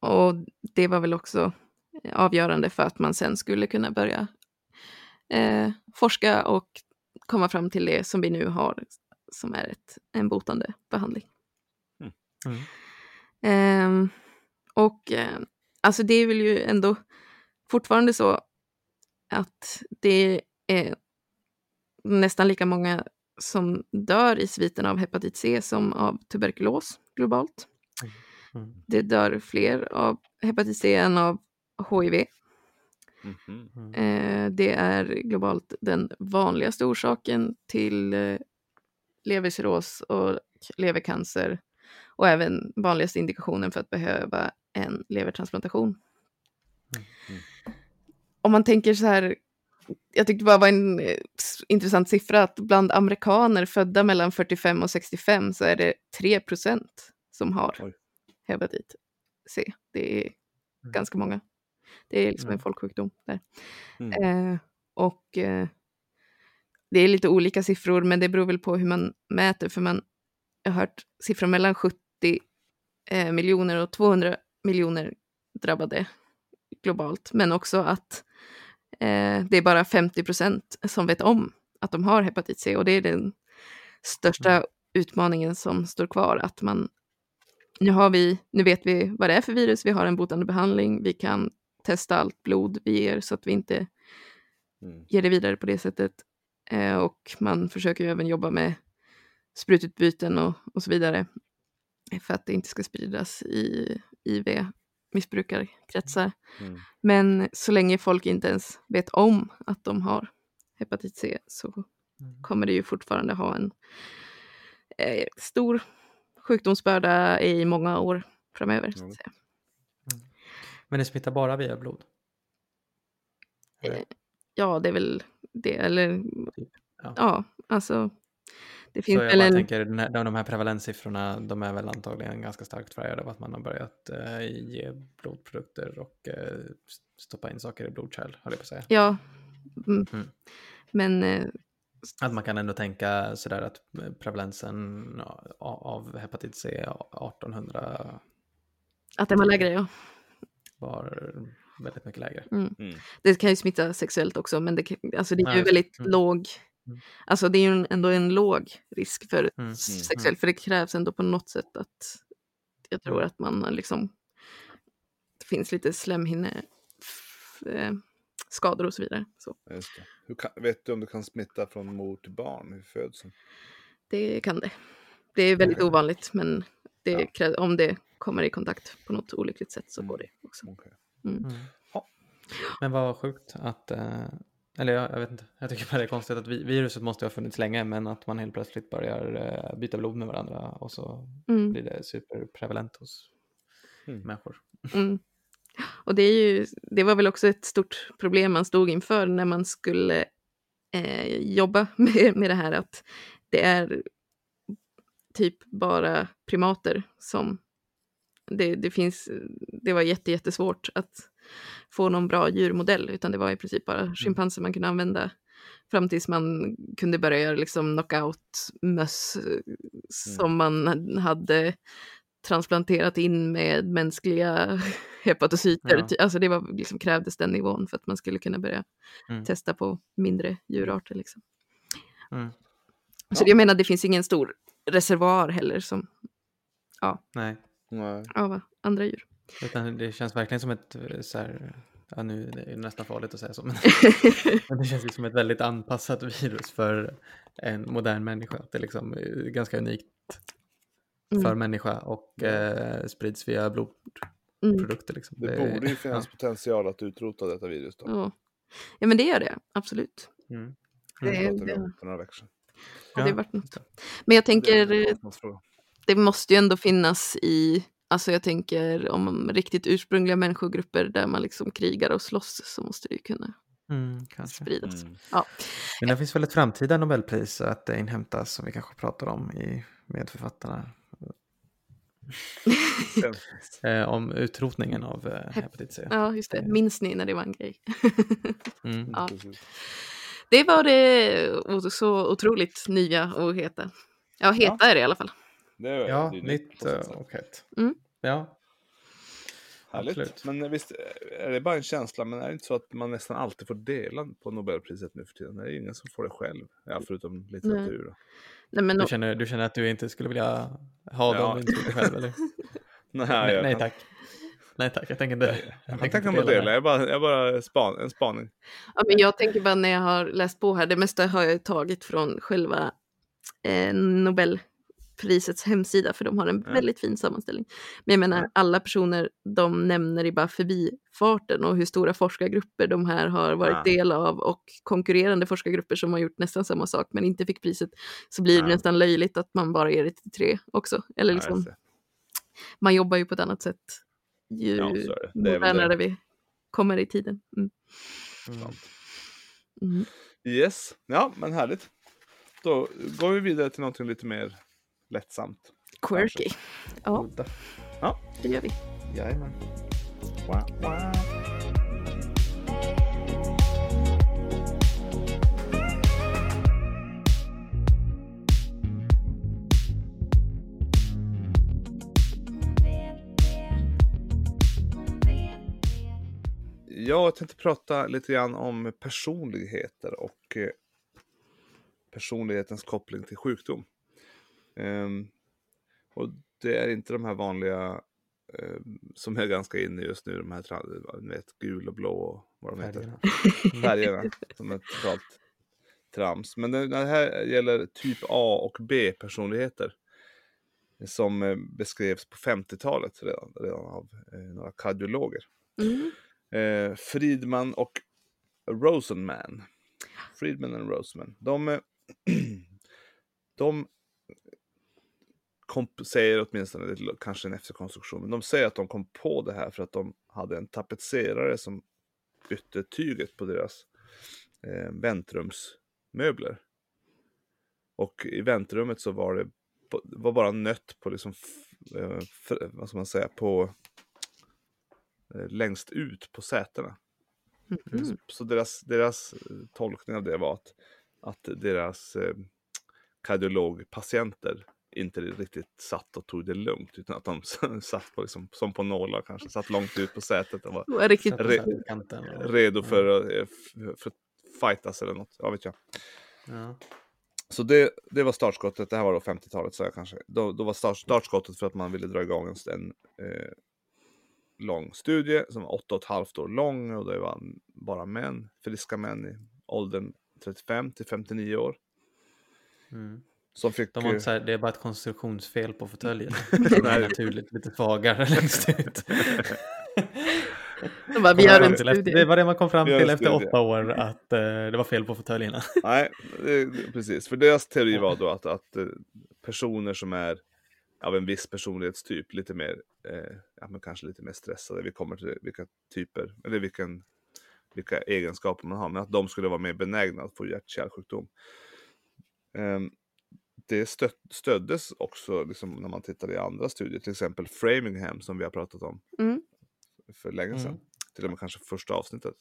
och det var väl också avgörande för att man sen skulle kunna börja eh, forska och komma fram till det som vi nu har som är ett, en botande behandling. Mm. Ehm, och eh, alltså det är väl ju ändå fortfarande så att det är nästan lika många som dör i sviten av hepatit C som av tuberkulos globalt. Mm. Det dör fler av hepatit C än av HIV. Mhm. Mm. Eh, det är globalt den vanligaste orsaken till eh, levercirros och levercancer och även vanligaste indikationen för att behöva en levertransplantation. Mm. Om man tänker så här, jag tyckte bara var en eh, intressant siffra att bland amerikaner födda mellan 45 och 65 så är det 3 som har Oj. hepatit C. Det är Mm. ganska många. Det är liksom en Mm. folksjukdom där. Mm. Eh, och eh, det är lite olika siffror, men det beror väl på hur man mäter, för man jag har hört siffror mellan 70 eh, miljoner och 200 miljoner drabbade globalt, men också att eh, det är bara 50 procent som vet om att de har hepatit C och det är den största Mm. utmaningen som står kvar, att man nu, har vi, nu vet vi vad det är för virus, vi har en botande behandling, vi kan testa allt blod vi ger så att vi inte Mm. ger det vidare på det sättet. Eh, och man försöker ju även jobba med sprututbyten och, och så vidare för att det inte ska spridas i IV-missbrukarkretsar. Mm. Men så länge folk inte ens vet om att de har hepatit C så Mm. kommer det ju fortfarande ha en eh, stor sjukdomsbörda i många år framöver. Mm. säga. Men det smittar bara via blod? Eh, Ja, det är väl det. Eller Ja. ja, alltså. Det finns Så jag en... tänker, den här, de här prevalenssiffrorna, de är väl antagligen ganska starkt färgade av att man har börjat eh, ge blodprodukter och eh, stoppa in saker i blodkärl, höll jag på att säga. Ja. Mm. Mm. Men eh, Att man kan ändå tänka sådär att eh, prevalensen av hepatit C 1800 att den var lägre, ja. var väldigt mycket lägre. Mm. Mm. Det kan ju smitta sexuellt också, men det, alltså det är ju väldigt Mm. låg... Mm. Alltså det är ju en- ändå en låg risk för Mm. sexuellt, för det krävs ändå på något sätt att jag tror Mm. att man liksom... Det finns lite slemhinne eh, skador och så vidare. Så Just det. Hur kan, vet du om du kan smitta från mor till barn vid födseln? det kan det. Det är väldigt Ja. ovanligt, men det Ja. krä- om det kommer i kontakt på något olyckligt sätt så Mm. går det också. Okej. Mm. Ja. Men vad sjukt att, eh, eller jag, jag, vet inte, jag tycker bara det är konstigt att vi, viruset måste ha funnits länge men att man helt plötsligt börjar uh, byta blod med varandra och så mm. blir det superprevalent hos mm. människor. Mm. Och det, är ju, det var väl också ett stort problem man stod inför när man skulle eh, jobba med, med det här att det är typ bara primater som det, det finns, det var jätte, jättesvårt att få någon bra djurmodell, utan det var i princip bara mm. schimpanser man kunde använda fram tills man kunde börja göra liksom knockout-möss mm. som man hade transplanterat in med mänskliga hepatocyter. Ja. Alltså det var, liksom, krävdes den nivån för att man skulle kunna börja mm. testa på mindre djurarter. Liksom. Mm. Så ja. jag menar, det finns ingen stor reservoar heller som, ja, Nej. av andra djur. Utan det känns verkligen som ett eh, så här, ja nu är det nästan farligt att säga så, men, men det känns som ett väldigt anpassat virus för en modern människa. Det är liksom eh, ganska unikt för mm. människa och eh, sprids via blodprodukter. Mm. Liksom. Det, det borde ju finnas ja. potential att utrota detta virus då. Ja, ja men det gör det absolut. Mm. Mm. Det, det, för några veckor sedan. Ja, det varit något. Men jag tänker, det, det måste ju ändå finnas i Alltså jag tänker om riktigt ursprungliga människogrupper där man liksom krigar och slåss så måste det ju kunna mm, spridas. Mm. Ja. Men det finns väl ett framtida Nobelpris att inhämtas som vi kanske pratar om i, med författarna. eh, om utrotningen av eh, hepatit C. Ja, just det. Minns ni när det var en grej? mm. ja. Det var det så otroligt nya och heta. Ja, heta ja. är det i alla fall. Det är, ja, det är nytt och hett. Mm. Ja. Härligt. Absolut. Men visst är det bara en känsla, men är det inte så att man nästan alltid får dela på Nobelpriset nu för tiden? Det är ingen som får det själv, ja, förutom litteratur. Nej. Nej, men du, känner, du känner att du inte skulle vilja ha ja. dem inte själv, eller? nej, nej, nej, tack. Nej tack, jag tänker inte. Jag, jag tänker inte dela, jag bara, jag bara span, en spaning. Ja, men jag tänker bara när jag har läst på här, det mesta har jag tagit från själva eh, Nobel prisets hemsida för de har en ja. väldigt fin sammanställning. Men jag menar alla personer de nämner i bara förbifarten och hur stora forskargrupper de här har varit ja. del av och konkurrerande forskargrupper som har gjort nästan samma sak men inte fick priset så blir det ja. nästan löjligt att man bara ger det till tre också. Eller liksom, man jobbar ju på ett annat sätt ju ja, modernare vi kommer i tiden. Mm. Mm. Yes, ja men härligt. Då går vi vidare till någonting lite mer lättsamt. Quirky. Ja. ja, det gör vi. Jajamän. Wow, wow. Jag tänkte prata lite grann om personligheter och eh, personlighetens koppling till sjukdom. Um, och det är inte de här vanliga um, som är ganska inne just nu, de här vet, gul och blå och vad de Färgerna. heter. Färgerna. som är totalt trams. Men det, det här gäller typ A och B-personligheter. Som eh, beskrevs på 50-talet redan, redan av eh, några kardiologer. Mm. Eh, Friedman och Rosenman. Friedman och Rosenman. De, de säger åtminstone, kanske en efterkonstruktion, men de säger att de kom på det här för att de hade en tapetserare som bytte tyget på deras eh, väntrumsmöbler. Och i väntrummet så var det var bara nött på liksom, eh, för, vad ska man säga, på eh, längst ut på sätena. Mm -hmm. Så deras, deras tolkning av det var att, att deras eh, kardiologpatienter inte riktigt satt och tog det lugnt utan att de satt på liksom, som på nålar kanske, satt långt ut på sätet och var riktigt re redo för, att, för att fightas eller något, ja vet jag. Ja. Så det, det var startskottet, det här var då 50-talet så jag kanske. Då, då var start, startskottet för att man ville dra igång en, en eh, lång studie som var 8,5 år lång och det var bara män, friska män i åldern 35 till 59 år. Mm. Som fick... De var inte så här, det är bara ett konstruktionsfel på fåtöljen. Den är naturligt lite svagare längst ut. De bara, vi gör en studie. Det var det man kom fram till efter åtta år, att eh, det var fel på fåtöljerna. Nej, det, precis. För deras teori var då att, att eh, personer som är av en viss personlighetstyp, lite mer, eh, ja, men kanske lite mer stressade, vi kommer till vilka typer, eller vilken, vilka egenskaper man har, men att de skulle vara mer benägna att få hjärt-kärlsjukdom. Ehm, det stött, stöddes också liksom, när man tittade i andra studier, till exempel Framingham som vi har pratat om Mm. för länge sedan. Mm. Till och med kanske första avsnittet.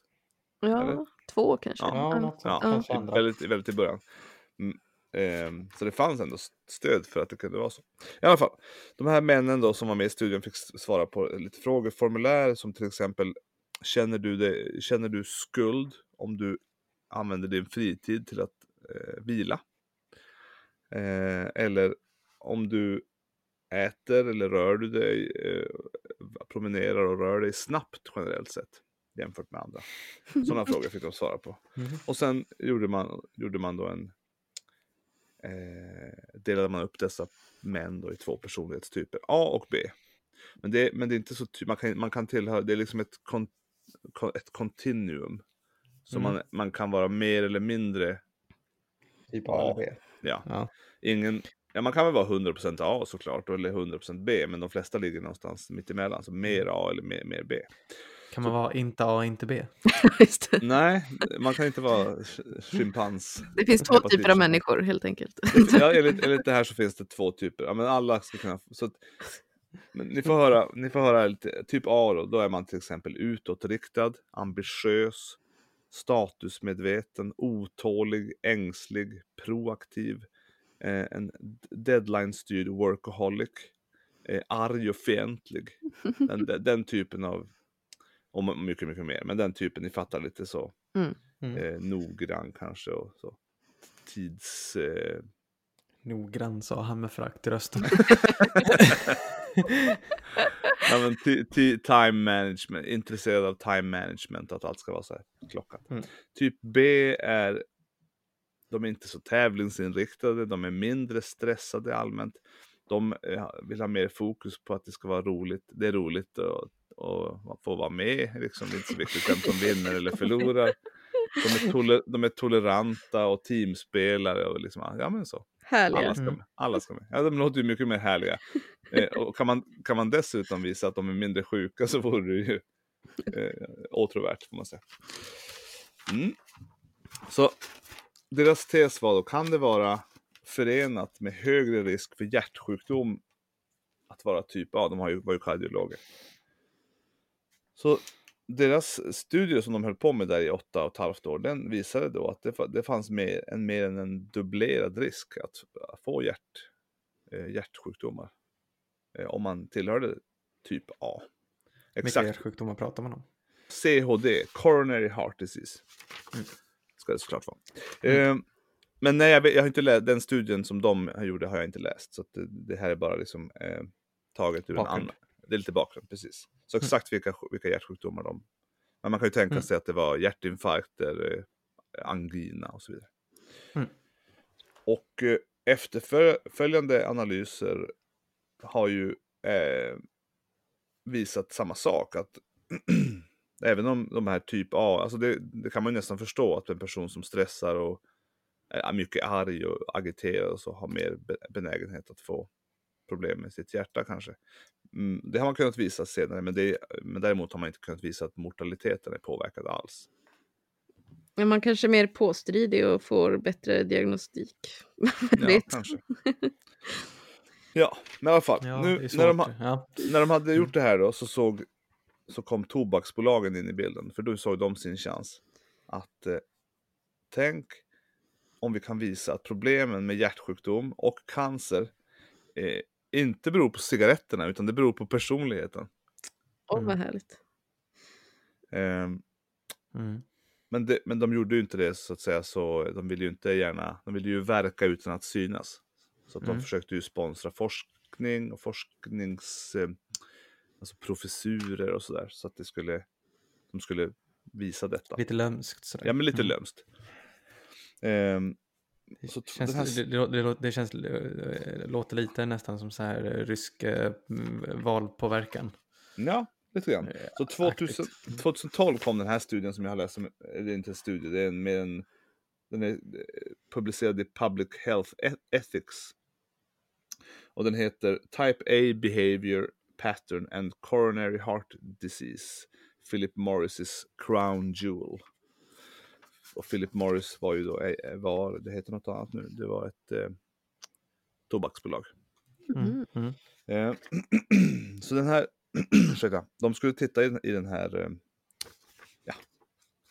Ja, Eller? två kanske. Ja, något Ja, sånt. Kanske i- andra. väldigt, väldigt i början. Mm, ehm, så det fanns ändå stöd för att det kunde vara så. I alla fall, de här männen då som var med i studien fick svara på lite frågeformulär som till exempel Känner du, det, känner du skuld om du använder din fritid till att eh, vila? Eh, eller om du äter eller rör du dig, eh, promenerar och rör dig snabbt generellt sett jämfört med andra. Sådana frågor fick de svara på. Mhm. Och sen gjorde man, gjorde man då en... Eh, delade man upp dessa män då i två personlighetstyper, A och B. Men det, men det är inte så man kan, man kan tillhöra, det är liksom ett, kon, kon, ett continuum. Så Mm. man, man kan vara mer eller mindre, Typ A eller B. ja, Ja. ingen, ja man kan väl vara 100% A såklart, eller 100% B, men de flesta ligger någonstans mittemellan, så mer A eller mer, mer B. Kan man vara inte A, inte B? Just det. Nej, man kan inte vara sch- schimpans. det finns två typer av människor helt enkelt. Ja, enligt, enligt det här så finns det två typer. Ja, men alla ska kunna... Så att, men ni, får höra, ni får höra lite. Typ A då, då är man till exempel utåtriktad, ambitiös, statusmedveten, otålig, ängslig, proaktiv, eh, en deadline-styrd workaholic, eh, arg och fientlig. Den, den, typen av, och mycket, mycket mer, men den typen, ni fattar lite så Mm. Mm. eh, noggrann kanske och så. Tids... Eh, Noggrann sa han med förakt i rösten. ja, men ti- ti- time management, intresserad av time management, att allt ska vara så här klockat. Mm. Typ B är, de är inte så tävlingsinriktade, de är mindre stressade allmänt. De eh, vill ha mer fokus på att det ska vara roligt. Det är roligt och, och få vara med, liksom. det är inte så viktigt vem som vinner eller förlorar. De är, de är toleranta och teamspelare och liksom, ja men så. Härliga. Alla ska Mm. med. Alla ska med. Ja, de låter ju mycket mer härliga. Eh, och kan man, kan man dessutom visa att de är mindre sjuka så vore det ju eh, åtråvärt får man säga. Mm. Så deras tes var då, kan det vara förenat med högre risk för hjärtsjukdom att vara typ A? De har ju, var ju kardiologer. Så deras studier som de höll på med där i åtta och ett halvt år, den visade då att det, det fanns mer än, mer än en dubblerad risk att få hjärt, eh, hjärtsjukdomar. Eh, om man tillhörde typ A. Vilka Exakt. hjärtsjukdomar pratar man om? CHD, Coronary Heart Disease. Mm. Ska det såklart vara. Eh, men nej, jag, jag har inte läst, den studien som de gjorde har jag inte läst. Så det, det här är bara liksom eh, taget ur Bakgrund. en annan. Det är lite bakgrund, precis. Så exakt vilka, vilka hjärtsjukdomar de... Men man kan ju tänka Mm. sig att det var hjärtinfarkter, eh, angina och så vidare. Mm. Och eh, efterföljande analyser har ju eh, visat samma sak. Att även om de här typ A, alltså det, det kan man ju nästan förstå att en person som stressar och är mycket arg och agiterad och så har mer be- benägenhet att få problem med sitt hjärta kanske. Mm, det har man kunnat visa senare, men, det, men däremot har man inte kunnat visa att mortaliteten är påverkad alls. Men man kanske är mer påstridig och får bättre diagnostik. Ja, kanske. Ja, men i alla fall. Ja, nu, när, de, ja. när de hade gjort Mm. det här då så, såg, så kom tobaksbolagen in i bilden. För då såg de sin chans. Att eh, tänk om vi kan visa att problemen med hjärtsjukdom och cancer eh, inte beror på cigaretterna utan det beror på personligheten. Åh, vad Mm. härligt. Ehm, Mm. men, det, men de gjorde ju inte det så att säga så de ville ju inte gärna, de ville ju verka utan att synas. Så att de Mm. försökte ju sponsra forskning och forsknings, eh, alltså professurer och sådär. Så att det skulle, de skulle visa detta. Lite lömskt sådär. Ja men lite Mm. lömskt. Ehm, Det, Så känns, här- det, det, det, känns, eh, låter lite nästan som så här eh, rysk eh, valpåverkan. ja, lite grann. Så 2000, 2012 kom den här studien som jag har läst, som, det är inte en studie, det är en, mer en, den är eh, publicerad i Public Health E- Ethics. Och den heter Type A Behavior Pattern and Coronary Heart Disease, Philip Morris' Crown Jewel. Och Philip Morris var ju då, eh, var, det heter något annat nu, det var ett eh, tobaksbolag. Mm. Mm. Eh, så den här, ursäkta, de skulle titta i, i den här, eh, ja,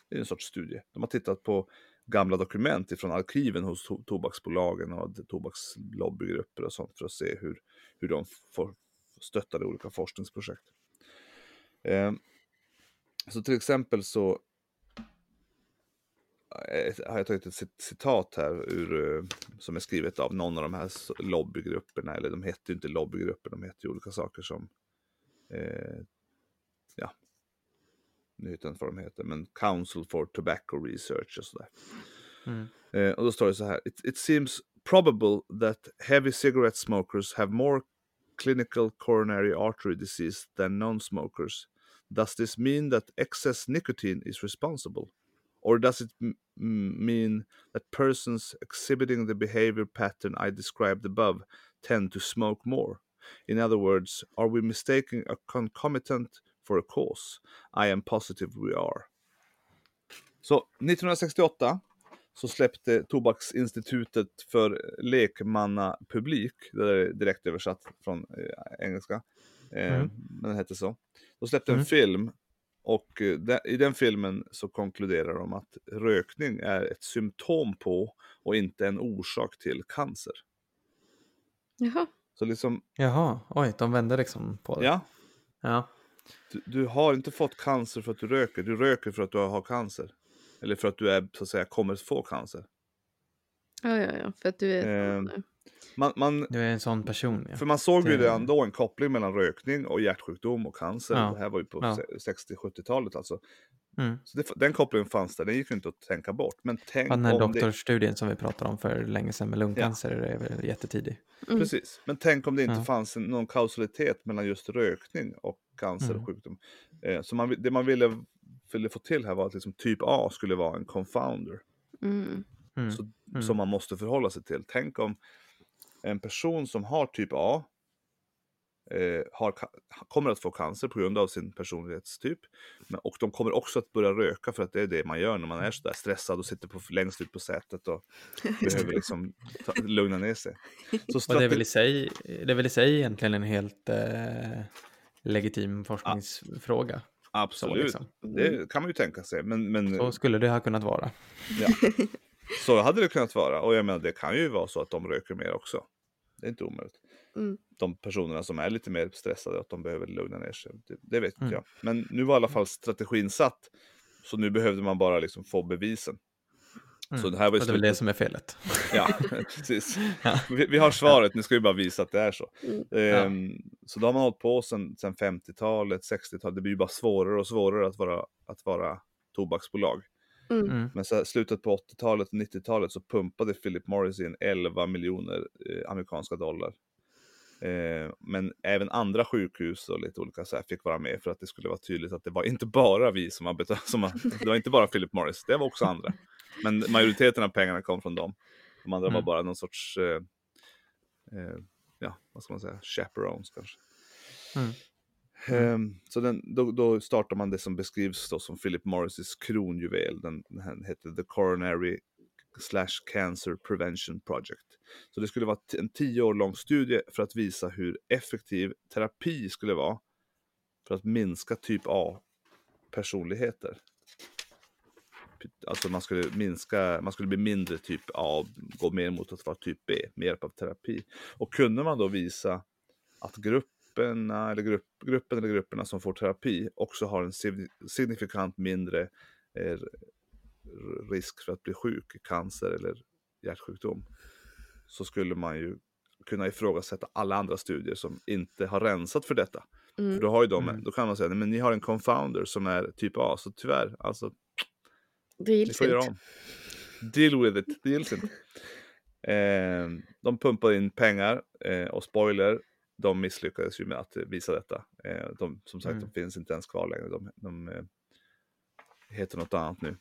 det är en sorts studie. De har tittat på gamla dokument ifrån arkiven hos to tobaksbolagen och tobakslobbyrupper och sånt för att se hur, hur de får stöttade olika forskningsprojekt. Eh, så till exempel så eh, har jag tagit ett cit- citat här ur, eh, som är skrivet av någon av de här lobbygrupperna, eller de hette ju inte lobbygrupper, de hette ju olika saker som, eh, ja, nu vet jag inte vad de heter, men Council for Tobacco Research och sådär. Mm. Eh, och då står det så här. It, it seems probable that heavy cigarette smokers have more clinical coronary artery disease than non-smokers. Does this mean that excess nicotine is responsible? Or does it mean that persons exhibiting the behavior pattern I described above tend to smoke more? In other words, are we mistaking a concomitant for a cause? I am positive we are. Så 1968 så släppte Tobaksinstitutet för lekmannapublik, det är direkt översatt från eh, engelska, eh, Mm. men den hette så. De släppte en Mm. film och eh, de, i den filmen så konkluderar de att rökning är ett symptom på och inte en orsak till cancer. Jaha. Så liksom, Jaha, oj, de vände liksom på det. ja, ja. du, du har inte fått cancer för att du röker, du röker för att du har cancer. Eller för att du är, så att säga, kommer att få cancer. Ja, ja, ja. För att du är... Ehm, Man, man, Du är en sån person ja. För man såg ju Det- redan då en koppling mellan rökning och hjärtsjukdom och cancer. Ja. Det här var ju på Ja. 60-70-talet alltså. Mm. Så det, den kopplingen fanns där, den gick ju inte att tänka bort. Men tänk Ja, Den här om det, doktorsstudien som vi pratade om för länge sedan med lungcancer är väl jättetidig. Mm. precis. Men tänk om det inte Ja. fanns någon kausalitet mellan just rökning och cancer Mm. och sjukdom. Eh, så man, det man ville, ville få till här var att liksom typ A skulle vara en confounder. Mm. Mm. Så, Mm. Som man måste förhålla sig till. Tänk om en person som har typ A eh, har, kommer att få cancer på grund av sin personlighetstyp. Men, och de kommer också att börja röka för att det är det man gör när man är sådär stressad och sitter på, längst ut på sätet och behöver liksom ta, lugna ner sig. Så Och det är, väl i sig, det är väl i sig egentligen en helt eh, legitim forskningsfråga. Absolut, liksom. det kan man ju tänka sig. Men, men så skulle det ha kunnat vara. ja. så hade det kunnat vara. Och jag menar, det kan ju vara så att de röker mer också. Det är inte omöjligt. Mm. de personerna som är lite mer stressade, att de behöver lugna ner sig. Det, det vet inte Mm. jag. Men nu var i alla fall strategin satt. Så nu behövde man bara liksom få bevisen. Mm. Så det här var ju Och det är väl det som är felet. Ja, precis. Ja. Vi, vi har svaret, nu ska vi bara visa att det är så. Mm. Ehm, Så då har man hållit på sedan 50-talet, 60-talet. Det blir ju bara svårare och svårare att vara, att vara tobaksbolag. Mm. Mm. Men så här, slutet på 80-talet och 90-talet så pumpade Philip Morris in 11 miljoner eh, amerikanska dollar. Eh, men även andra sjukhus och lite olika så här fick vara med för att det skulle vara tydligt att det var inte bara vi som har betalat, som har, det var inte bara Philip Morris, det var också andra. Men majoriteten av pengarna kom från dem. De andra var Mm. bara någon sorts, eh, eh, ja vad ska man säga, chaperones kanske. Mm. Mm. Ehm, så den, då, då startar man det som beskrivs då som Philip Morris kronjuvel. Den, den heter The Coronary slash Cancer Prevention Project. Så det skulle vara en tio år lång studie för att visa hur effektiv terapi skulle vara för att minska typ A personligheter. Alltså man skulle minska, man skulle bli mindre typ A och gå mer mot att vara typ B med hjälp av terapi. Och kunde man då visa att grupperna eller, grupp, gruppen eller grupperna som får terapi också har en sig- signifikant mindre eh, risk för att bli sjuk cancer eller hjärtsjukdom. Så skulle man ju kunna ifrågasätta alla andra studier som inte har rensat för detta. Mm. För då, har ju de, Mm. då kan man säga, "Nej, men ni har en confounder som är typ A, så tyvärr, alltså Det ni gills får göra inte. om. Deal with it, det gills inte. Eh, de pumpar in pengar eh, och spoiler, de misslyckades ju med att visa detta. Eh, de, som sagt, Mm. de finns inte ens kvar längre. De, de eh, heter något annat nu.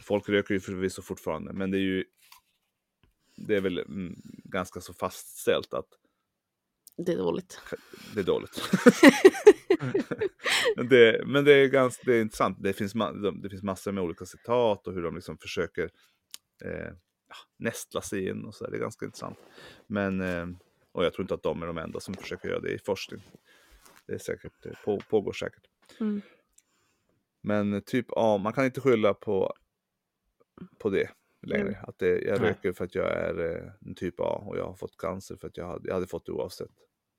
Folk röker ju förvisso fortfarande, men det är ju det är väl mm, ganska så fastställt att Det är dåligt. det är dåligt. det, men det är ganska det är intressant. Det finns, det finns massor med olika citat och hur de liksom försöker eh, nästla sig in och så. Det är ganska intressant. Men, eh, och jag tror inte att de är de enda som försöker göra det i forskning. Det är säkert, det på, pågår säkert. Mm. Men typ A, man kan inte skylla på, på det längre. Mm. Att det, jag Nej. röker för att jag är eh, en typ A och jag har fått cancer för att jag hade, jag hade fått det oavsett.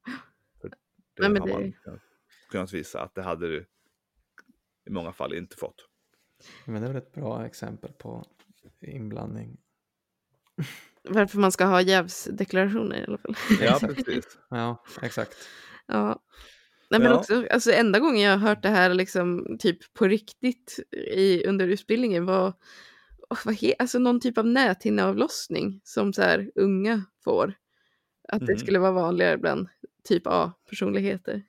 För det Nej, men har man det- kunnat visa att det hade du i många fall inte fått. Men det är väl ett bra exempel på inblandning. Varför man ska ha jävsdeklarationer i alla fall. Ja, precis. Ja, exakt. Ja. Nej, men Ja. också, alltså enda gången jag har hört det här liksom typ på riktigt i, under utbildningen var åh, vad he, alltså någon typ av näthinneavlossning som så här unga får. Att det Mhm. skulle vara vanligare bland typ A-personligheter.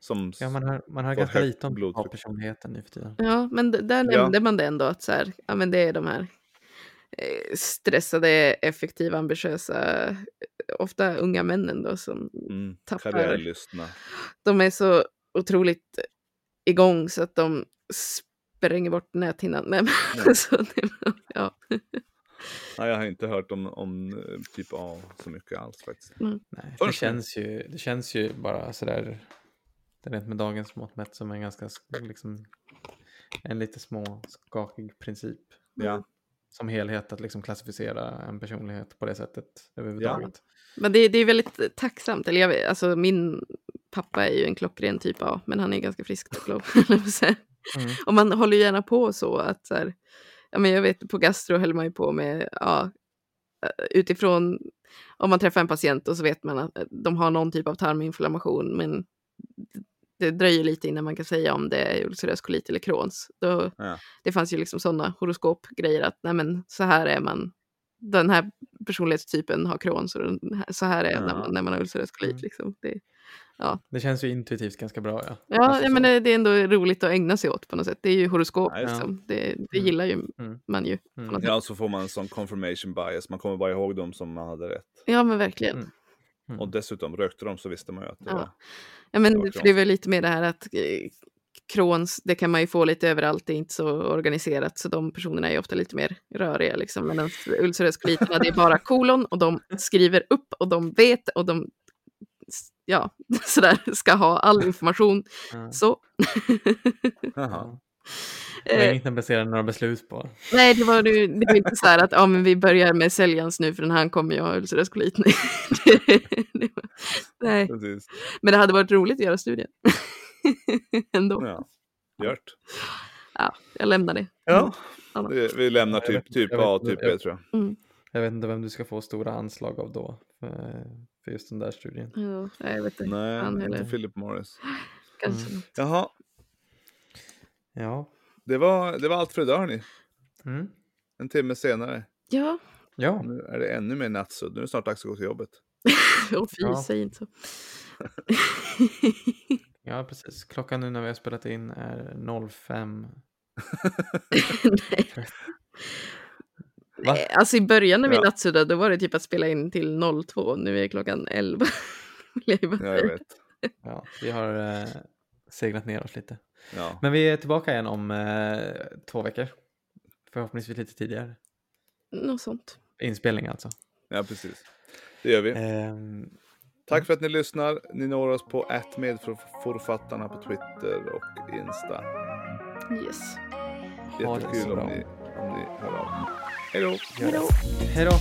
Som, Ja, man har, man har Får ganska lite om blodtryck. personligheten nu för tiden. Ja, men d- där Ja. nämnde man det ändå att så här, ja men det är de här stressade, effektiva, ambitiösa, eh, ofta unga männen då som mm, tappar- karriärlystna. de är så otroligt igång så att de spränger bort näthinnan. Nej, men Ja. alltså, ja. Nej, jag har inte hört om, om eh, typ A så mycket alls faktiskt. Nej, det, känns ju, det känns ju bara sådär, det är rent med dagens mått mätt som en ganska, sk- liksom, en lite små skakig princip. Ja, Som helhet att liksom klassificera en personlighet på det sättet överhuvudtaget. Men det, det är väldigt tacksamt. Eller jag alltså, min pappa är ju en klockren typ A, men han är ganska frisk. Mm. Och man håller ju gärna på så att så här, ja, men jag vet på gastro höll man ju på med, ja, eh, utifrån om man träffar en patient och så vet man att de har någon typ av tarminflammation, men det dröjer lite innan man kan säga om det är ulcerös kolit eller Crohns. Då, Ja. Det fanns ju liksom sådana horoskopgrejer att nej men så här är man, den här personlighetstypen har Crohns och den här, så här är när, Ja. man, när man har ulcerös kolit. Mm. Liksom. Det, Det känns ju intuitivt ganska bra. Ja, Ja, ja men det, det är ändå roligt att ägna sig åt på något sätt. Det är ju horoskop. Ja, liksom. det, det Mm. gillar ju Mm. man ju. Mm. Ja, så får man en sån confirmation bias. Man kommer bara ihåg dem som man hade rätt. Ja, men verkligen. Mm. Mm. Och dessutom rökte de så visste man ju att det Ja. var... Ja, men Det var för det är väl lite mer det här att eh, Crohns, det kan man ju få lite överallt, det är inte så organiserat, så de personerna är ofta lite mer röriga. Liksom. Medan ulcerös koliterna, det är bara kolon och de skriver upp och de vet och de ja, sådär, ska ha all information. Ja. Så. Ja. Det var Eh, inget att basera några beslut på. Nej, det var, ju- det var inte så här att ja, men vi börjar med säljans nu för den här kommer ju ha ulcerös kolit. Nej. Det, det var, nej, Precis. men det hade varit roligt att göra studien. Ändå. Ja. Gjort. Jag lämnar det. Ja. Anna. Vi, vi lämnar Ja, jag typ, typ jag vet A, inte, typ B jag- tror jag. Jag vet inte vem du ska få stora anslag av då. För, för just den där studien. Ja, nej, jag vet inte. Nej, Han eller- inte Philip Morris. Kanske. Mm. Jaha, Ja. Det var, det var allt för idag hörni. Mm. En timme senare. Ja, Ja. Nu är det ännu mer nattsudd. Nu är det snart dags att gå till jobbet. och fy, Ja. säg inte så. ja, precis. Klockan nu när vi har spelat in är 05. Nej. Va? Eh, Alltså i början när vi Ja. nattsuddade då var det typ att spela in till 02. Nu är det klockan 11. Vill jag ju bara Ja, jag vet. Ja, vi har eh, seglat ner oss lite. Ja. Men vi är tillbaka igen om eh, två veckor. Förhoppningsvis lite tidigare. Något sånt. Inspelning alltså. ja, precis. Det gör vi. Ehm, Tack för att ni lyssnar. Ni når oss på medförfattarna på Twitter och Insta. Yes. Jättekul om ni, om ni hör av. Hej då! Hej då!